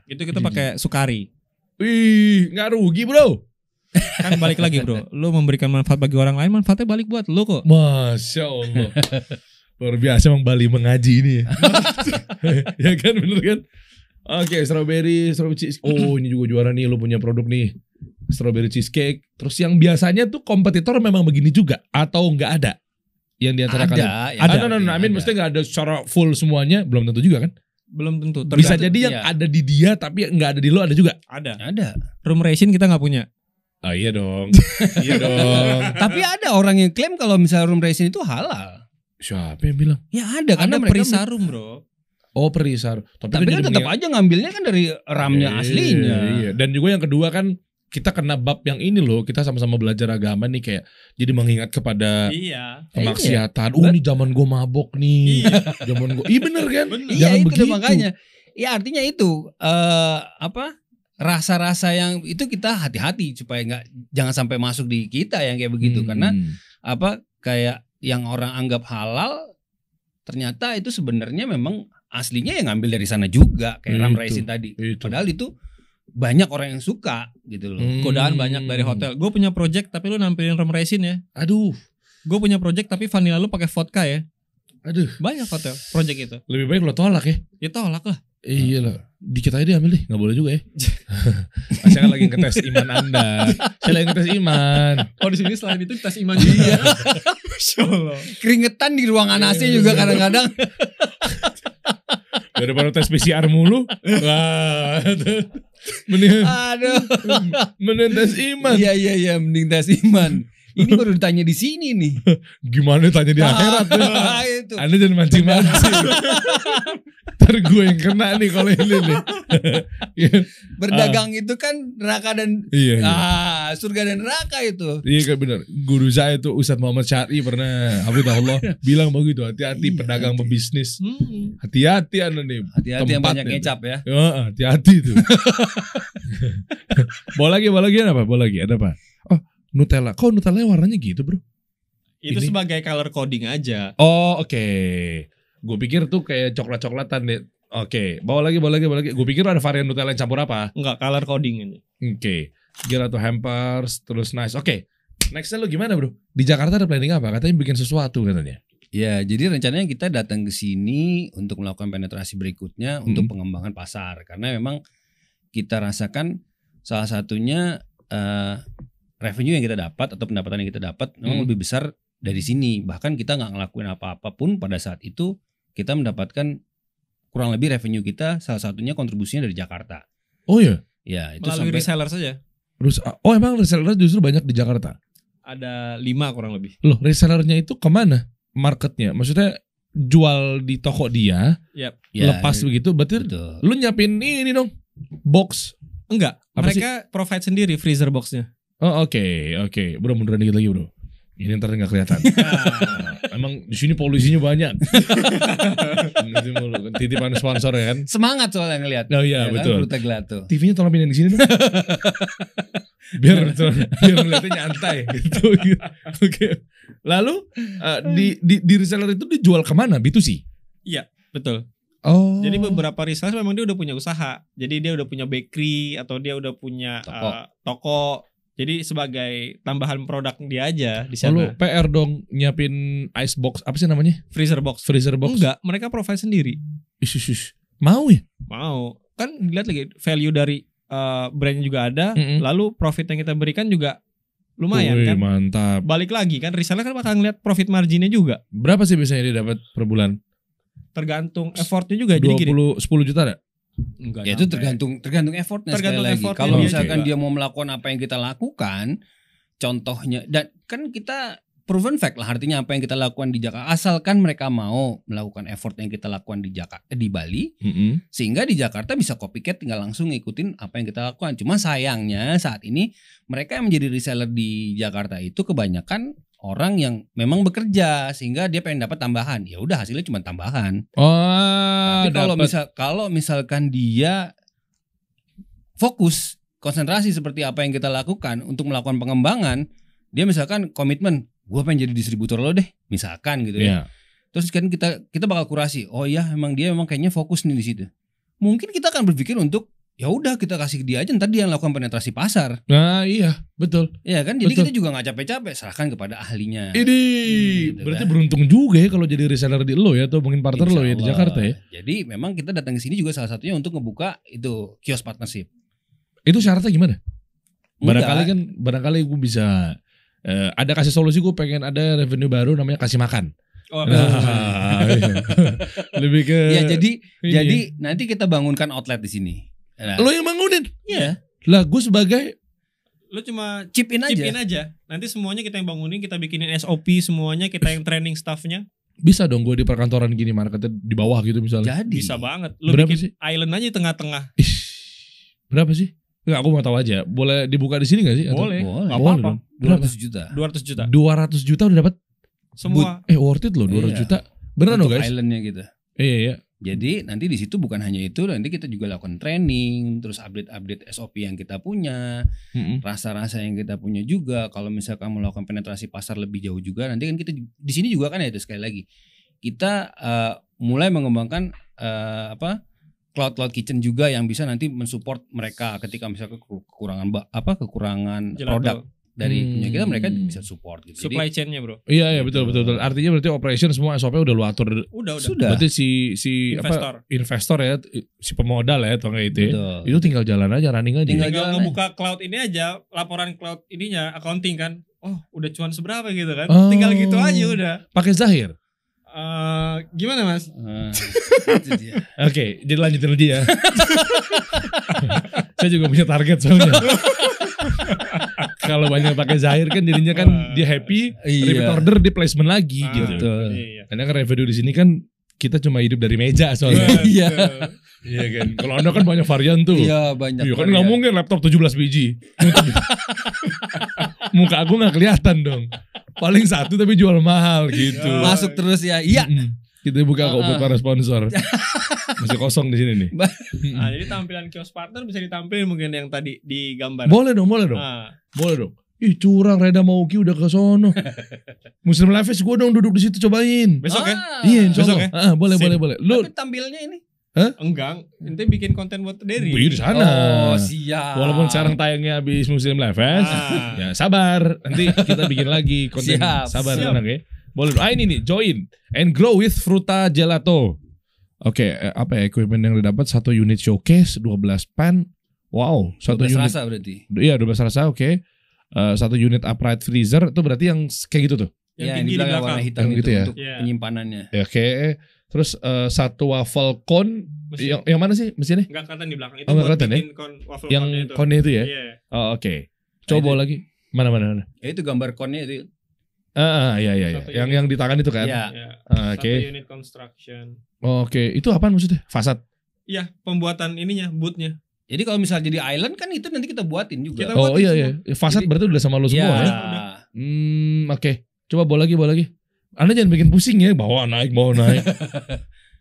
Speaker 1: Itu kita pakai sukari.
Speaker 2: Wih, nggak rugi bro.
Speaker 1: Kan balik lagi bro. *laughs* Lu memberikan manfaat bagi orang lain, manfaatnya balik buat lu kok.
Speaker 2: Masya Allah. Luar biasa emang Bali mengaji ini ya. *laughs* *laughs* ya kan bener kan? Oke, strawberry, strawberry cheese. Oh, ini juga juara nih lu punya produk nih. Strawberry cheesecake. Terus yang biasanya tuh kompetitor memang begini juga atau nggak ada? Yang di antara
Speaker 4: Ada,
Speaker 2: kalian?
Speaker 4: ya,
Speaker 2: Ada, no, no, no, I mean,
Speaker 4: ada.
Speaker 2: mesti nggak ada secara full semuanya, belum tentu juga kan?
Speaker 1: Belum tentu.
Speaker 2: Bisa
Speaker 1: Tergantung-
Speaker 2: jadi yang
Speaker 4: iya.
Speaker 2: ada di dia tapi nggak ada di lo ada juga.
Speaker 1: ada.
Speaker 4: Ada.
Speaker 1: Room ration kita nggak punya.
Speaker 2: Oh iya dong, *laughs* iya dong.
Speaker 4: Tapi ada orang yang klaim kalau misalnya room racing itu halal.
Speaker 2: Siapa yang bilang?
Speaker 4: Ya ada karena
Speaker 1: Ada
Speaker 4: mereka
Speaker 1: perisa room bro.
Speaker 2: Oh perisar.
Speaker 4: tapi kan
Speaker 2: jadi
Speaker 4: tetap aja ngambilnya kan dari ramnya
Speaker 2: Iya,
Speaker 4: aslinya.
Speaker 2: Iya. Dan juga yang kedua kan kita kena bab yang ini loh. Kita sama-sama belajar agama nih kayak jadi mengingat kepada
Speaker 1: Iya.
Speaker 2: kemaksiatan. Oh ini zaman gue mabok nih. Zaman gue. Iya bener kan?
Speaker 1: Bener.
Speaker 4: Iya
Speaker 2: Jangan
Speaker 4: itu
Speaker 2: begitu.
Speaker 4: makanya. Ya artinya itu eh apa rasa-rasa yang itu kita hati-hati supaya nggak jangan sampai masuk di kita yang kayak begitu
Speaker 2: Hmm.
Speaker 4: karena apa kayak yang orang anggap halal ternyata itu sebenarnya memang aslinya yang ngambil dari sana juga kayak ram raisin tadi.
Speaker 2: Itu.
Speaker 4: Padahal itu banyak orang yang suka gitu loh.
Speaker 2: Hmm.
Speaker 1: Godaan banyak dari hotel. Gue punya project tapi lu nampilin room ration ya.
Speaker 2: Aduh.
Speaker 1: Gue punya project tapi vanilla lu pakai vodka ya.
Speaker 2: Aduh.
Speaker 1: Banyak hotel project itu.
Speaker 2: Lebih baik lo tolak ya.
Speaker 1: Ya tolak lah.
Speaker 2: Iya lah. Dikit aja deh ambil deh. Gak boleh juga ya. *laughs* Saya kan lagi ngetes iman anda. Saya lagi ngetes iman.
Speaker 1: Oh di sini selain itu tes iman juga. Masya Allah.
Speaker 4: Keringetan di ruangan AC juga kadang-kadang. *laughs*
Speaker 2: Daripada tes PCR mulu. Wah. *laughs* Mending,
Speaker 4: Aduh.
Speaker 2: mending tes iman.
Speaker 4: Iya iya iya mending tes iman. Ini *laughs* baru ditanya di sini nih.
Speaker 2: Gimana tanya di akhirat ya?
Speaker 4: Ah, itu.
Speaker 2: Anda jangan mancing-mancing. *laughs* Ntar gue yang kena nih kalau ini nih. *laughs*
Speaker 4: Berdagang itu kan neraka dan
Speaker 2: iya. iya.
Speaker 4: ah surga dan neraka itu.
Speaker 2: Iya kan benar. Guru saya itu Ustadz Muhammad Syari pernah Allah bilang begitu hati-hati
Speaker 4: Iya,
Speaker 2: pedagang pebisnis.
Speaker 1: Hmm.
Speaker 2: Hati-hati anda nih.
Speaker 4: Hati-hati yang banyak kecap ya.
Speaker 2: Hati-hati tuh. bawa lagi, bawa lagi apa? Bawa lagi ada apa? Nutella. Kok Nutella warnanya gitu, Bro?
Speaker 1: Itu
Speaker 2: Ini-
Speaker 1: sebagai color coding aja.
Speaker 2: Oh, oke. Gue pikir tuh kayak coklat-coklatan deh. Oke, bawa lagi, bawa lagi, bawa lagi. Gue pikir ada varian Nutella yang campur apa?
Speaker 1: Enggak color coding ini.
Speaker 2: Oke. Gelato hampers, terus nice. Oke. Nextnya lu gimana bro? Di Jakarta ada planning apa? Katanya bikin sesuatu katanya.
Speaker 4: Ya, jadi rencananya kita datang ke sini untuk melakukan penetrasi berikutnya
Speaker 2: Hmm.
Speaker 4: untuk pengembangan pasar karena memang kita rasakan salah satunya eh, revenue yang kita dapat atau pendapatan yang kita dapat memang
Speaker 2: Hmm.
Speaker 4: lebih besar dari sini. Bahkan kita nggak ngelakuin apa-apa pun pada saat itu kita mendapatkan kurang lebih revenue kita salah satunya kontribusinya dari Jakarta.
Speaker 2: Oh ya.
Speaker 4: Ya, itu
Speaker 1: Melalui
Speaker 4: sampai
Speaker 1: reseller saja.
Speaker 2: Terus oh emang reseller justru banyak di Jakarta.
Speaker 1: Ada lima kurang lebih.
Speaker 2: Loh resellernya itu ke mana? Marketnya? Maksudnya jual di toko dia,
Speaker 1: Yap.
Speaker 4: ya,
Speaker 2: lepas begitu. Berarti
Speaker 4: betul.
Speaker 2: lu nyiapin ini dong, box.
Speaker 1: Enggak.
Speaker 2: Apa
Speaker 1: mereka provide sendiri freezer boxnya.
Speaker 2: Oh oke oke, bro munduran dikit lagi bro. Ini ntar nggak kelihatan. *laughs* Emang di sini polusinya banyak. Titipan sponsor ya kan.
Speaker 4: Semangat soalnya ngelihat.
Speaker 2: Oh iya,
Speaker 4: Ya kan,
Speaker 2: betul.
Speaker 4: Gelato.
Speaker 2: TV-nya tolong pindahin di sini dong. *laughs* biar biar ngeliatnya nyantai *laughs* gitu. Oke. Lalu eh, di, di di reseller itu dijual ke mana? B2C.
Speaker 1: Betul.
Speaker 2: Oh.
Speaker 1: Jadi beberapa reseller memang dia udah punya usaha. Jadi dia udah punya bakery atau dia udah punya
Speaker 4: Toko.
Speaker 1: uh, toko. Jadi sebagai tambahan produk dia aja di
Speaker 2: Lalu
Speaker 1: sana.
Speaker 2: PR dong nyiapin ice box apa sih namanya?
Speaker 1: Freezer box.
Speaker 2: Freezer box.
Speaker 1: Enggak, mereka provide sendiri.
Speaker 2: Ish, ish, ish. Mau ya?
Speaker 1: Mau. Kan lihat lagi value dari uh, brandnya juga ada,
Speaker 2: Mm-mm.
Speaker 1: lalu profit yang kita berikan juga lumayan
Speaker 2: Wih,
Speaker 1: kan.
Speaker 2: mantap.
Speaker 1: Balik lagi kan reseller kan bakal ngeliat profit marginnya juga.
Speaker 2: Berapa sih biasanya dia dapat per bulan?
Speaker 1: Tergantung effortnya juga. Jadi gini.
Speaker 2: 20 10 juta ada?
Speaker 1: Enggak
Speaker 4: Ya itu tergantung tergantung effortnya
Speaker 1: Tergantung
Speaker 4: sekali lagi.
Speaker 1: effortnya
Speaker 4: Kalau
Speaker 2: dia
Speaker 4: misalkan
Speaker 1: juga.
Speaker 4: dia mau melakukan apa yang kita lakukan, contohnya dan kan kita proven fact lah artinya apa yang kita lakukan di Jakarta asalkan mereka mau melakukan effort yang kita lakukan di Jakarta di Bali sehingga di Jakarta bisa copycat tinggal langsung ngikutin apa yang kita lakukan. Cuma sayangnya saat ini mereka yang menjadi reseller di Jakarta itu kebanyakan orang yang memang bekerja sehingga dia pengen dapat tambahan. Ya udah hasilnya cuma tambahan.
Speaker 2: Oh,
Speaker 4: Tapi kalau misal kalau misalkan dia fokus konsentrasi seperti apa yang kita lakukan untuk melakukan pengembangan, dia misalkan komitmen, gue pengen jadi distributor lo deh, misalkan gitu ya.
Speaker 2: Iya.
Speaker 4: Terus kan kita kita bakal kurasi. Oh iya, emang dia emang kayaknya fokus nih di situ. Mungkin kita akan berpikir untuk ya udah kita kasih ke dia aja ntar dia yang lakukan penetrasi pasar.
Speaker 2: Nah iya betul.
Speaker 4: Iya kan? Jadi
Speaker 2: Betul.
Speaker 4: kita juga nggak capek-capek, serahkan kepada ahlinya.
Speaker 2: Ini
Speaker 4: gitu
Speaker 2: berarti
Speaker 4: kan.
Speaker 2: beruntung juga ya kalau jadi reseller di lo ya atau mungkin partner lo ya di Jakarta ya.
Speaker 4: Jadi memang kita datang ke sini juga salah satunya untuk ngebuka itu kios partnership.
Speaker 2: Itu syaratnya gimana? Barangkali
Speaker 4: Enggak.
Speaker 2: kan barangkali gue bisa eh, ada kasih solusi gue pengen ada revenue baru namanya kasih makan.
Speaker 1: Oh,
Speaker 2: Nah, iya. *laughs* Lebih ke
Speaker 4: Ya jadi
Speaker 2: Iya.
Speaker 4: jadi nanti kita bangunkan outlet di sini. Nah,
Speaker 2: lo yang bangunin.
Speaker 4: iya,
Speaker 2: Lah gue sebagai
Speaker 1: lu cuma
Speaker 4: chip in aja.
Speaker 1: chip in aja. Nanti semuanya kita yang bangunin, kita bikinin SOP semuanya, kita yang training staffnya.
Speaker 2: bisa dong gue di perkantoran gini marketnya di bawah gitu misalnya.
Speaker 4: Jadi
Speaker 1: Bisa banget. Lu
Speaker 2: Berapa
Speaker 1: bikin
Speaker 2: sih?
Speaker 1: island aja di tengah-tengah.
Speaker 2: Ih, berapa sih? Enggak, aku mau tahu aja. Boleh dibuka di sini gak sih? Atau-
Speaker 1: Boleh.
Speaker 4: Boleh
Speaker 1: apa-apa.
Speaker 2: dong. Berapa?
Speaker 4: 200 juta.
Speaker 1: 200 juta.
Speaker 2: 200 juta udah dapat.
Speaker 1: Semua
Speaker 2: Eh worth it loh 200
Speaker 4: Iya.
Speaker 2: juta. Beneran loh guys?
Speaker 4: Islandnya gitu.
Speaker 2: Iya iya.
Speaker 4: Jadi nanti di situ bukan hanya itu, nanti kita juga lakukan training, terus update-update SOP yang kita punya,
Speaker 2: Mm-mm.
Speaker 4: rasa-rasa yang kita punya juga. Kalau misalkan melakukan penetrasi pasar lebih jauh juga, nanti kan kita di sini juga kan ya itu sekali lagi kita eh, mulai mengembangkan eh, apa cloud cloud kitchen juga yang bisa nanti mensupport mereka ketika misalkan keku- kekurangan apa kekurangan
Speaker 1: Gelato.
Speaker 4: produk dari
Speaker 2: Hmm.
Speaker 4: punya kita mereka bisa support gitu. Jadi,
Speaker 1: supply chain-nya, Bro.
Speaker 2: Iya iya betul betul betul. Artinya berarti operation semua SOP udah lu atur.
Speaker 1: Udah, udah.
Speaker 4: sudah
Speaker 2: Berarti si si
Speaker 1: Investor.
Speaker 2: apa investor ya, si pemodal ya atau kayak itu. ya.
Speaker 4: Betul.
Speaker 2: Itu tinggal jalan aja running aja.
Speaker 4: Tinggal
Speaker 1: Tinggal
Speaker 4: jalan
Speaker 1: ngebuka cloud ini aja, laporan cloud ininya, accounting kan. Oh, udah cuan seberapa gitu kan.
Speaker 2: Oh.
Speaker 1: Tinggal gitu aja udah.
Speaker 2: Pakai Zahir.
Speaker 1: Eh, gimana, Mas? *laughs*
Speaker 4: Dia.
Speaker 2: Oke, jadi lanjutin lagi ya. *laughs* Saya juga punya target soalnya. Kalau banyak pakai Zahir kan jadinya kan dia happy, repeat
Speaker 4: Iya.
Speaker 2: order di placement lagi
Speaker 1: Ah,
Speaker 2: gitu.
Speaker 4: Betul.
Speaker 1: Iya.
Speaker 2: Karena kan revenue di sini kan kita cuma hidup dari meja soalnya.
Speaker 4: Iya.
Speaker 2: Iya kan. Kalau Anda kan banyak varian tuh.
Speaker 4: Iya banyak.
Speaker 2: Iya kan nggak mungkin laptop 17 biji. *laughs* Muka aku nggak kelihatan dong. Paling satu tapi jual mahal gitu.
Speaker 1: Ya.
Speaker 4: Masuk terus ya. Iya.
Speaker 2: Mm. Kita buka kok buat para sponsor. *laughs* Masih kosong di sini nih.
Speaker 1: Nah, jadi tampilan kios partner bisa ditampilin mungkin yang tadi di gambar.
Speaker 2: Boleh dong, boleh dong.
Speaker 1: Ah,
Speaker 2: Boleh dong. Ih curang Reda Mauki udah ke sono. Muslim Live gue dong duduk di situ cobain.
Speaker 1: besok ya?
Speaker 4: Ah.
Speaker 2: Iya, insya
Speaker 1: Besok ya?
Speaker 2: Ah, boleh,
Speaker 1: Sip.
Speaker 2: boleh, boleh. Lu
Speaker 4: Tapi tampilnya ini.
Speaker 1: Enggak, nanti bikin konten buat Derry.
Speaker 2: Wih, di sana.
Speaker 4: Oh siap.
Speaker 2: Walaupun sekarang tayangnya habis Muslim Live Fest,
Speaker 1: Ah.
Speaker 2: ya sabar. Nanti kita bikin lagi *laughs* konten.
Speaker 4: Siap,
Speaker 2: sabar
Speaker 1: siap.
Speaker 2: tenang ya. Boleh. Ah ini nih, join and grow with Fruta Gelato. Oke, eh, apa ya equipment yang didapat? Satu unit showcase, 12 pan. Wow, satu
Speaker 4: 12
Speaker 2: unit.
Speaker 4: rasa berarti.
Speaker 2: Iya, 12 rasa, oke. Eh, satu unit upright freezer itu berarti yang kayak gitu tuh.
Speaker 1: Yang
Speaker 4: ya, yang
Speaker 1: tinggi
Speaker 4: di
Speaker 1: di
Speaker 4: belakang
Speaker 1: belakang.
Speaker 4: warna hitam
Speaker 2: Yang
Speaker 4: itu
Speaker 2: gitu ya?
Speaker 4: untuk
Speaker 1: Iya.
Speaker 4: penyimpanannya.
Speaker 2: Ya, Oke. Terus eh, satu waffle cone
Speaker 1: Mesin.
Speaker 2: yang yang mana sih mesinnya?
Speaker 1: Enggak kelihatan di belakang itu
Speaker 2: Oh, kelihatan ya?
Speaker 1: kon waffle
Speaker 2: Yang
Speaker 1: cone itu.
Speaker 2: cone itu ya?
Speaker 1: Iya.
Speaker 2: Oh, oke. Coba
Speaker 4: itu-
Speaker 2: bawa lagi. Mana mana mana.
Speaker 4: Ya itu gambar konnya itu.
Speaker 2: Ah, ah, iya iya iya.
Speaker 1: Satu
Speaker 2: Yang
Speaker 1: unit.
Speaker 2: yang di tangan itu kan?
Speaker 4: Iya.
Speaker 1: Iya.
Speaker 2: Ah,
Speaker 1: Satu
Speaker 2: Oke.
Speaker 1: unit construction.
Speaker 2: Oh, Oke, itu apa maksudnya? Fasad.
Speaker 1: Iya, pembuatan ininya, bootnya.
Speaker 4: Jadi kalau misalnya jadi island kan itu nanti kita buatin juga.
Speaker 1: Kita
Speaker 2: Oh
Speaker 1: buatin
Speaker 2: iya
Speaker 1: semua.
Speaker 2: iya. Fasad
Speaker 4: Jadi-
Speaker 2: berarti udah sama lo semua
Speaker 4: Iya.
Speaker 2: ya? Hmm, oke. Coba bawa lagi, bawa lagi. Anda jangan bikin pusing ya, bawa naik, bawa naik. *laughs*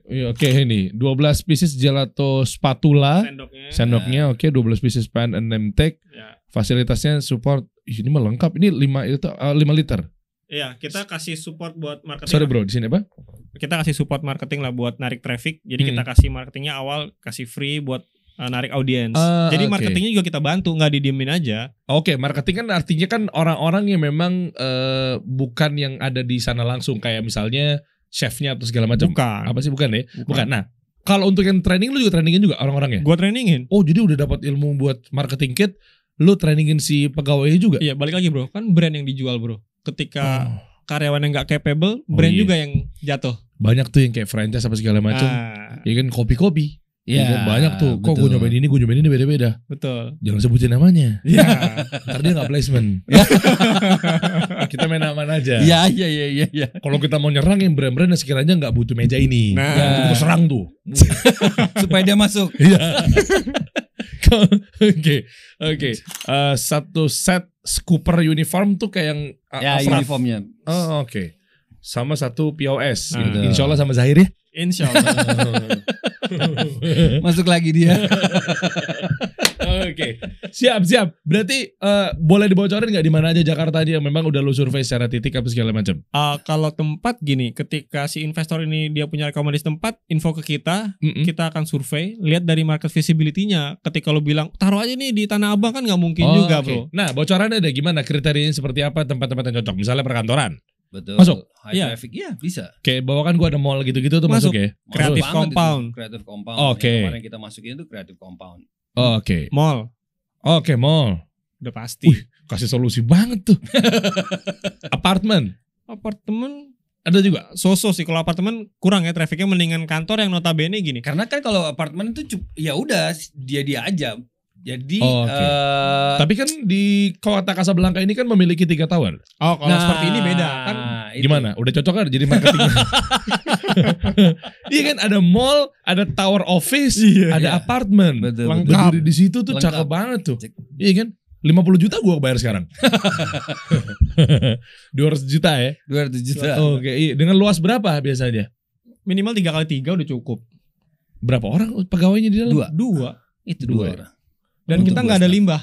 Speaker 2: Iya, oke ini 12 pieces gelato spatula,
Speaker 1: Sendoknya.
Speaker 2: sendoknya oke 12 pieces pan and name tag.
Speaker 1: Ya.
Speaker 2: Fasilitasnya support ini mah lengkap. Ini 5 itu eh, 5 liter.
Speaker 1: Iya, kita kasih support buat marketing.
Speaker 2: Sorry bro, di sini apa?
Speaker 1: Kita kasih support marketing lah buat narik traffic. Jadi
Speaker 2: Hmm.
Speaker 1: kita kasih marketingnya awal kasih free buat uh, narik audiens.
Speaker 2: Ah,
Speaker 1: Jadi
Speaker 2: oke.
Speaker 1: marketingnya juga kita bantu, nggak didiemin aja.
Speaker 2: Oke, marketing kan artinya kan orang-orang yang memang eh, bukan yang ada di sana langsung kayak misalnya chefnya atau segala macam.
Speaker 1: Bukan.
Speaker 2: Apa sih bukan ya? Bukan. Nah, kalau untuk yang training lu juga trainingin juga orang-orangnya.
Speaker 1: Gua trainingin.
Speaker 2: Oh, jadi udah dapat ilmu buat marketing kit, lu trainingin si pegawainya juga.
Speaker 1: Iya, balik lagi bro. Kan brand yang dijual bro. Ketika
Speaker 2: Oh,
Speaker 1: karyawan yang nggak capable, brand
Speaker 2: iya.
Speaker 1: juga yang jatuh.
Speaker 2: banyak tuh yang kayak franchise apa segala macam.
Speaker 1: Ah,
Speaker 2: Ya kan kopi-kopi.
Speaker 4: Iya.
Speaker 2: Ya kan? banyak tuh. Kok gue nyobain ini, gue nyobain ini beda-beda.
Speaker 1: betul.
Speaker 2: Jangan sebutin namanya.
Speaker 1: Iya.
Speaker 2: Ntar dia gak placement. *laughs* kita main aman aja.
Speaker 4: Iya iya iya iya. iya.
Speaker 2: Kalau kita mau nyerang yang brand-brand yang sekiranya nggak butuh meja ini.
Speaker 1: Nah.
Speaker 2: Itu kita serang tuh. *laughs*
Speaker 4: Supaya dia masuk.
Speaker 2: Iya. *laughs* Oke, oke. Eh, satu set scooper uniform tuh kayak yang uh,
Speaker 4: Ya uniformnya.
Speaker 2: Oh, oke. Sama satu POS.
Speaker 1: Nah.
Speaker 2: gitu. Insya Allah sama Zahir ya.
Speaker 1: Insya Allah. *laughs*
Speaker 4: Masuk lagi dia.
Speaker 2: Oke. siap siap. Berarti eh, boleh dibocorin nggak di mana aja Jakarta aja yang memang udah lu survei secara titik apa segala macam.
Speaker 1: Uh, kalau tempat gini, ketika si investor ini dia punya rekomendasi tempat, info ke kita,
Speaker 2: Mm-mm.
Speaker 1: kita akan survei, lihat dari market visibility-nya. Ketika lo bilang taruh aja nih di Tanah Abang kan nggak mungkin
Speaker 2: Oh,
Speaker 1: juga,
Speaker 2: oke.
Speaker 1: bro.
Speaker 2: Nah, bocorannya ada gimana? Kriterianya seperti apa? Tempat-tempat yang cocok. Misalnya perkantoran.
Speaker 4: Betul.
Speaker 2: Masuk?
Speaker 4: High
Speaker 1: Iya.
Speaker 4: traffic. Iya, bisa.
Speaker 2: Kayak bawa kan gua ada mall gitu-gitu tuh masuk,
Speaker 1: Masuk.
Speaker 2: ya.
Speaker 4: Banget
Speaker 1: compound.
Speaker 4: Itu. Creative compound.
Speaker 2: Oke.
Speaker 4: Yang kemarin kita masukin itu creative compound.
Speaker 2: Oh, Oke.
Speaker 1: Mall,
Speaker 2: Oke, mall.
Speaker 1: udah pasti.
Speaker 2: Wih. Kasih solusi banget tuh. *laughs* Apartemen.
Speaker 1: Apartemen
Speaker 2: Ada juga.
Speaker 1: so-so sih kalau apartemen kurang ya trafficnya mendingan kantor yang notabene gini.
Speaker 4: Karena kan kalau apartemen itu ya udah dia dia aja. Jadi
Speaker 2: Oh, oke.
Speaker 4: eh,
Speaker 2: Tapi kan di kota Casablanca ini kan memiliki tiga tower.
Speaker 1: Oh, kalau
Speaker 4: nah,
Speaker 1: seperti ini beda kan.
Speaker 4: itu.
Speaker 2: Gimana? Udah cocok kan jadi marketing? *laughs* iya kan ada mall, ada tower office,
Speaker 1: Iya.
Speaker 2: ada
Speaker 4: Iya.
Speaker 2: apartemen.
Speaker 4: Betul,
Speaker 1: Lengkap.
Speaker 4: betul.
Speaker 2: Berdiri di situ tuh
Speaker 4: Lengkap.
Speaker 2: cakep banget tuh.
Speaker 4: Cek.
Speaker 2: Iya kan? 50 juta gua bayar sekarang. *laughs* 200 juta ya.
Speaker 4: 200 juta.
Speaker 2: Oke, iya. Dengan luas berapa biasanya?
Speaker 1: Minimal tiga kali tiga udah cukup.
Speaker 2: Berapa orang pegawainya di dalam?
Speaker 4: Dua.
Speaker 1: Dua.
Speaker 4: Itu
Speaker 2: Dua
Speaker 4: dua,
Speaker 2: ya?
Speaker 4: orang.
Speaker 1: Dan
Speaker 4: Untuk
Speaker 1: kita nggak ada limbah.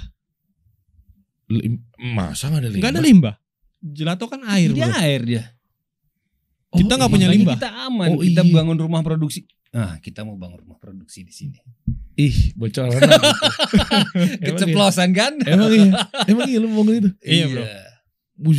Speaker 2: Lim- Masa gak ada limbah?
Speaker 1: Nggak ada limbah. Gelato kan air,
Speaker 4: Dia
Speaker 1: bro.
Speaker 4: air dia.
Speaker 1: Kita nggak punya
Speaker 4: Makanya
Speaker 1: limbah.
Speaker 4: Kita aman.
Speaker 2: Oh,
Speaker 4: kita
Speaker 2: iya.
Speaker 4: bangun rumah produksi. Nah, kita mau bangun rumah produksi di sini.
Speaker 2: Ih, bocoran. *laughs* iya?
Speaker 4: Keceplosan kan?
Speaker 2: Emang iya. *laughs* Emang iya lu ngomong itu.
Speaker 1: Iya, bro.
Speaker 2: Wuh,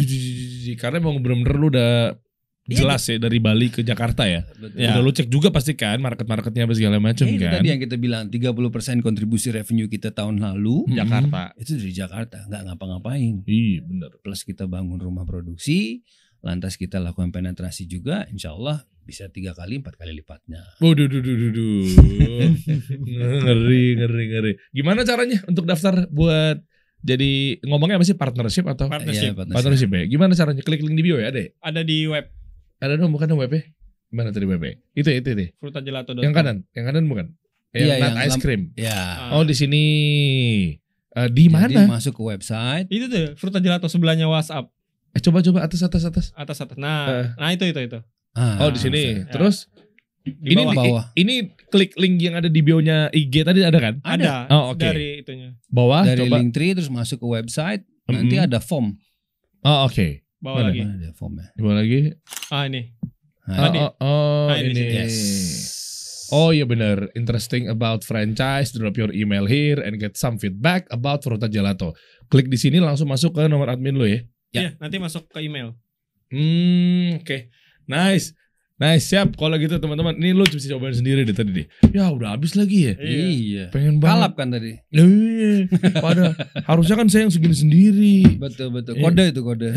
Speaker 2: Karena emang bener-bener lu udah
Speaker 4: Iya,
Speaker 2: jelas ya dari Bali ke Jakarta ya.
Speaker 4: Betul.
Speaker 1: Ya.
Speaker 2: Udah lu cek juga pasti kan market-marketnya apa segala macam
Speaker 4: Ya,
Speaker 2: kan.
Speaker 4: tadi yang kita bilang 30% kontribusi revenue kita tahun lalu
Speaker 2: Mm-mm.
Speaker 1: Jakarta.
Speaker 4: itu dari Jakarta, nggak ngapa-ngapain.
Speaker 2: Iya bener.
Speaker 4: Plus kita bangun rumah produksi, lantas kita lakukan penetrasi juga, insya Allah bisa tiga kali empat kali lipatnya.
Speaker 2: Waduh, duh, duh, duh, duh. *laughs* ngeri, ngeri, ngeri. Gimana caranya untuk daftar buat jadi ngomongnya apa sih partnership atau
Speaker 1: Partnership.
Speaker 4: Iya, partnership.
Speaker 2: partnership ya? Gimana caranya? Klik link di bio ya, ya?
Speaker 1: Ada di web
Speaker 2: Ada dong, bukan dong webnya? Gimana tadi webnya? Itu, itu, itu.
Speaker 1: frutajelato.com.
Speaker 2: Yang kanan, yang kanan bukan? Yang
Speaker 4: Iya,
Speaker 2: nut
Speaker 4: yang
Speaker 2: ice cream.
Speaker 4: Ya.
Speaker 1: Ah.
Speaker 2: Oh di sini. Eh, di
Speaker 4: Jadi
Speaker 2: mana?
Speaker 4: masuk ke website.
Speaker 1: Itu tuh frutajelato sebelahnya WhatsApp.
Speaker 2: Eh, coba coba atas atas atas.
Speaker 1: Atas atas. Nah,
Speaker 2: Eh.
Speaker 1: nah itu itu itu.
Speaker 4: Ah,
Speaker 2: Oh di sini.
Speaker 1: Ya.
Speaker 2: Terus
Speaker 1: Di
Speaker 2: ini
Speaker 1: bawah.
Speaker 2: ini klik link yang ada di bio-nya IG tadi ada kan?
Speaker 1: ada
Speaker 2: Oh, oke.
Speaker 1: dari itunya.
Speaker 2: Bawah
Speaker 4: dari
Speaker 2: coba.
Speaker 4: link tree terus masuk ke website, nanti
Speaker 2: Mm-mm.
Speaker 4: ada form.
Speaker 2: Oh oke.
Speaker 1: Bawah
Speaker 2: Mana?
Speaker 1: lagi.
Speaker 4: Mana ada formnya?
Speaker 2: Coba lagi.
Speaker 1: Ah ini. Tadi.
Speaker 2: Oh, oh, oh,
Speaker 1: Ah, ini
Speaker 2: ini.
Speaker 4: Yes.
Speaker 2: Oh iya benar. Interesting about franchise. Drop your email here and get some feedback about Fruta Gelato. Klik di sini langsung masuk ke nomor admin lo ya.
Speaker 4: Ya.
Speaker 1: Iya, nanti masuk ke email.
Speaker 2: Hmm, oke. Nice. Nice, siap. Kalau gitu teman-teman, ini lo bisa cobain sendiri deh tadi deh. Ya udah habis lagi ya.
Speaker 4: Iya.
Speaker 2: Pengen banget.
Speaker 4: Kalap kan tadi.
Speaker 2: Iya. Pada harusnya kan saya yang segini sendiri.
Speaker 4: Betul betul.
Speaker 2: Iya.
Speaker 4: Kode itu kode.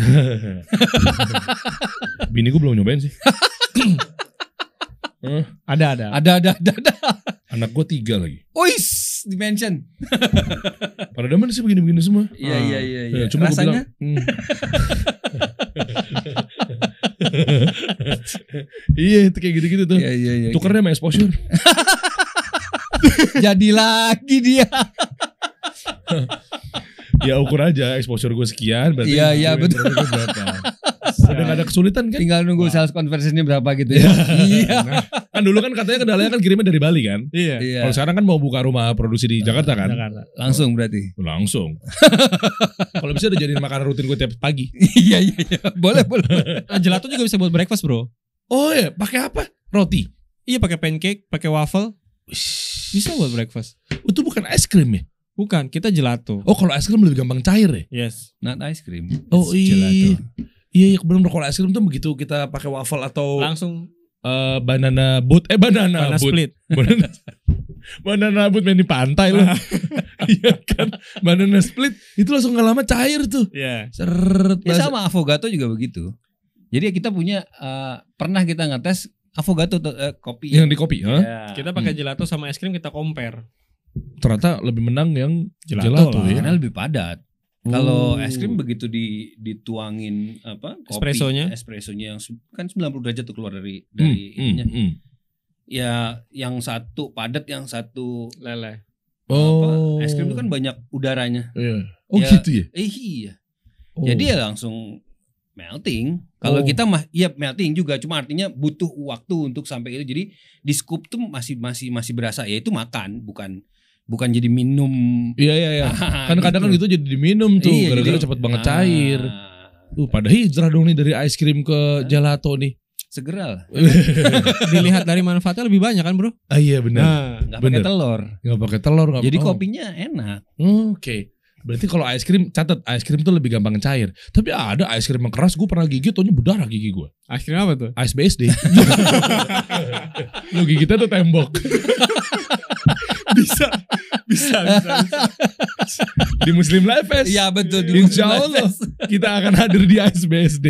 Speaker 4: *laughs*
Speaker 2: Bini gue belum nyobain sih. *laughs*
Speaker 1: Ada ada.
Speaker 4: Ada ada ada ada.
Speaker 2: Anak gue tiga lagi.
Speaker 4: Ois, dimension. *laughs*
Speaker 2: Pada demen sih begini-begini semua.
Speaker 4: Iya iya iya. iya.
Speaker 2: Ya, cuma gue
Speaker 4: Rasanya
Speaker 2: bilang, hmm. Iya itu kayak gitu-gitu tuh.
Speaker 4: Iya iya iya.
Speaker 2: Tukernya sama exposure. *laughs*
Speaker 4: Jadi lagi dia. *laughs*
Speaker 2: ya ukur aja exposure gue sekian berarti.
Speaker 4: Iya, iya, betul.
Speaker 2: berapa. Udah gak ada kesulitan kan?
Speaker 4: Tinggal nunggu sales conversionnya berapa gitu ya. Iya.
Speaker 2: Kan dulu kan katanya kendalanya kan kirimnya dari Bali kan.
Speaker 1: Iya.
Speaker 4: Iya.
Speaker 2: Kalau sekarang kan mau buka rumah produksi di Jakarta kan.
Speaker 1: Jakarta.
Speaker 4: Langsung berarti.
Speaker 2: Langsung. Kalau bisa udah jadiin makanan rutin gue tiap pagi.
Speaker 4: Iya iya iya. Boleh boleh.
Speaker 1: Ah, gelato juga bisa buat breakfast, Bro.
Speaker 2: Oh ya, pakai apa? Roti.
Speaker 1: Iya, pakai pancake, pakai waffle. Bisa buat breakfast.
Speaker 2: Itu bukan es krim ya?
Speaker 1: Bukan, kita gelato.
Speaker 2: Oh kalau es krim lebih gampang cair ya?
Speaker 1: Yes.
Speaker 4: Not ice cream.
Speaker 2: Oh iya.
Speaker 4: gelato.
Speaker 2: Iya, iya benar kalau es krim tuh begitu kita pakai waffle atau
Speaker 1: Langsung
Speaker 2: eh, banana boat eh banana,
Speaker 1: banana
Speaker 2: boat. *laughs*
Speaker 1: split.
Speaker 2: Banana, banana boat main di pantai loh. *laughs* Iya kan? Banana split itu langsung nggak lama cair tuh.
Speaker 1: Iya.
Speaker 2: Seret.
Speaker 4: Ya sama avogato juga begitu. Jadi kita punya eh, pernah kita ngetes avogato eh, kopi.
Speaker 2: yang di kopi?
Speaker 4: Ya.
Speaker 1: Kita pakai gelato sama es krim kita compare.
Speaker 2: Ternyata lebih menang yang
Speaker 1: Gelato
Speaker 2: gelato,
Speaker 1: lah.
Speaker 2: ya.
Speaker 4: Karena lebih padat. Kalau
Speaker 2: Oh.
Speaker 4: es krim begitu di dituangin apa? Kopi,
Speaker 1: Espressonya.
Speaker 4: Espressonya yang kan 90 derajat tuh keluar dari
Speaker 2: Hmm,
Speaker 4: dari
Speaker 2: hmm,
Speaker 4: ininya.
Speaker 2: hmm.
Speaker 4: Ya yang satu padat, yang satu
Speaker 1: Lele.
Speaker 2: Oh.
Speaker 4: apa? Es krim itu kan banyak udaranya.
Speaker 2: Iya. Oh
Speaker 4: Ya.
Speaker 2: gitu ya.
Speaker 4: Eh iya.
Speaker 2: Oh.
Speaker 4: Jadi ya langsung melting. Kalau
Speaker 2: Oh.
Speaker 4: kita mah iya melting juga, cuma artinya butuh waktu untuk sampai itu. Jadi di scoop tuh masih masih masih berasa ya itu makan, bukan bukan jadi minum.
Speaker 2: Iya iya iya. *laughs* Kan kadang kan gitu jadi diminum tuh
Speaker 4: Iya,
Speaker 2: gara-gara cepet banget
Speaker 4: Ah,
Speaker 2: cair. Tuh pada hijrah dong nih dari es krim ke gelato nih.
Speaker 4: Segera lah. *laughs*
Speaker 1: Dilihat dari manfaatnya lebih banyak kan, Bro?
Speaker 2: Ah iya benar.
Speaker 1: Nah,
Speaker 4: Nggak pakai
Speaker 2: Bener.
Speaker 4: telur.
Speaker 2: Nggak pakai telur nggak
Speaker 4: Jadi
Speaker 2: oh.
Speaker 4: kopinya enak.
Speaker 2: Oke. Berarti kalau es krim catat es krim tuh lebih gampang cair. Tapi ada es krim yang keras gue pernah gigit taunya berdarah gigi gue.
Speaker 1: akhirnya apa tuh?
Speaker 2: Ice BSD. *laughs* Lu gigitnya tuh tembok.
Speaker 1: Bisa, bisa, bisa.
Speaker 2: Di Muslim Life Fest.
Speaker 4: Iya betul. di
Speaker 2: Insya
Speaker 4: Muslim
Speaker 2: Allah kita akan hadir di Ice BSD.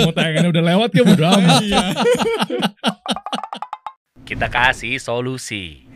Speaker 2: Mau tayangannya udah lewat ya bodo amat.
Speaker 3: Kita kasih solusi.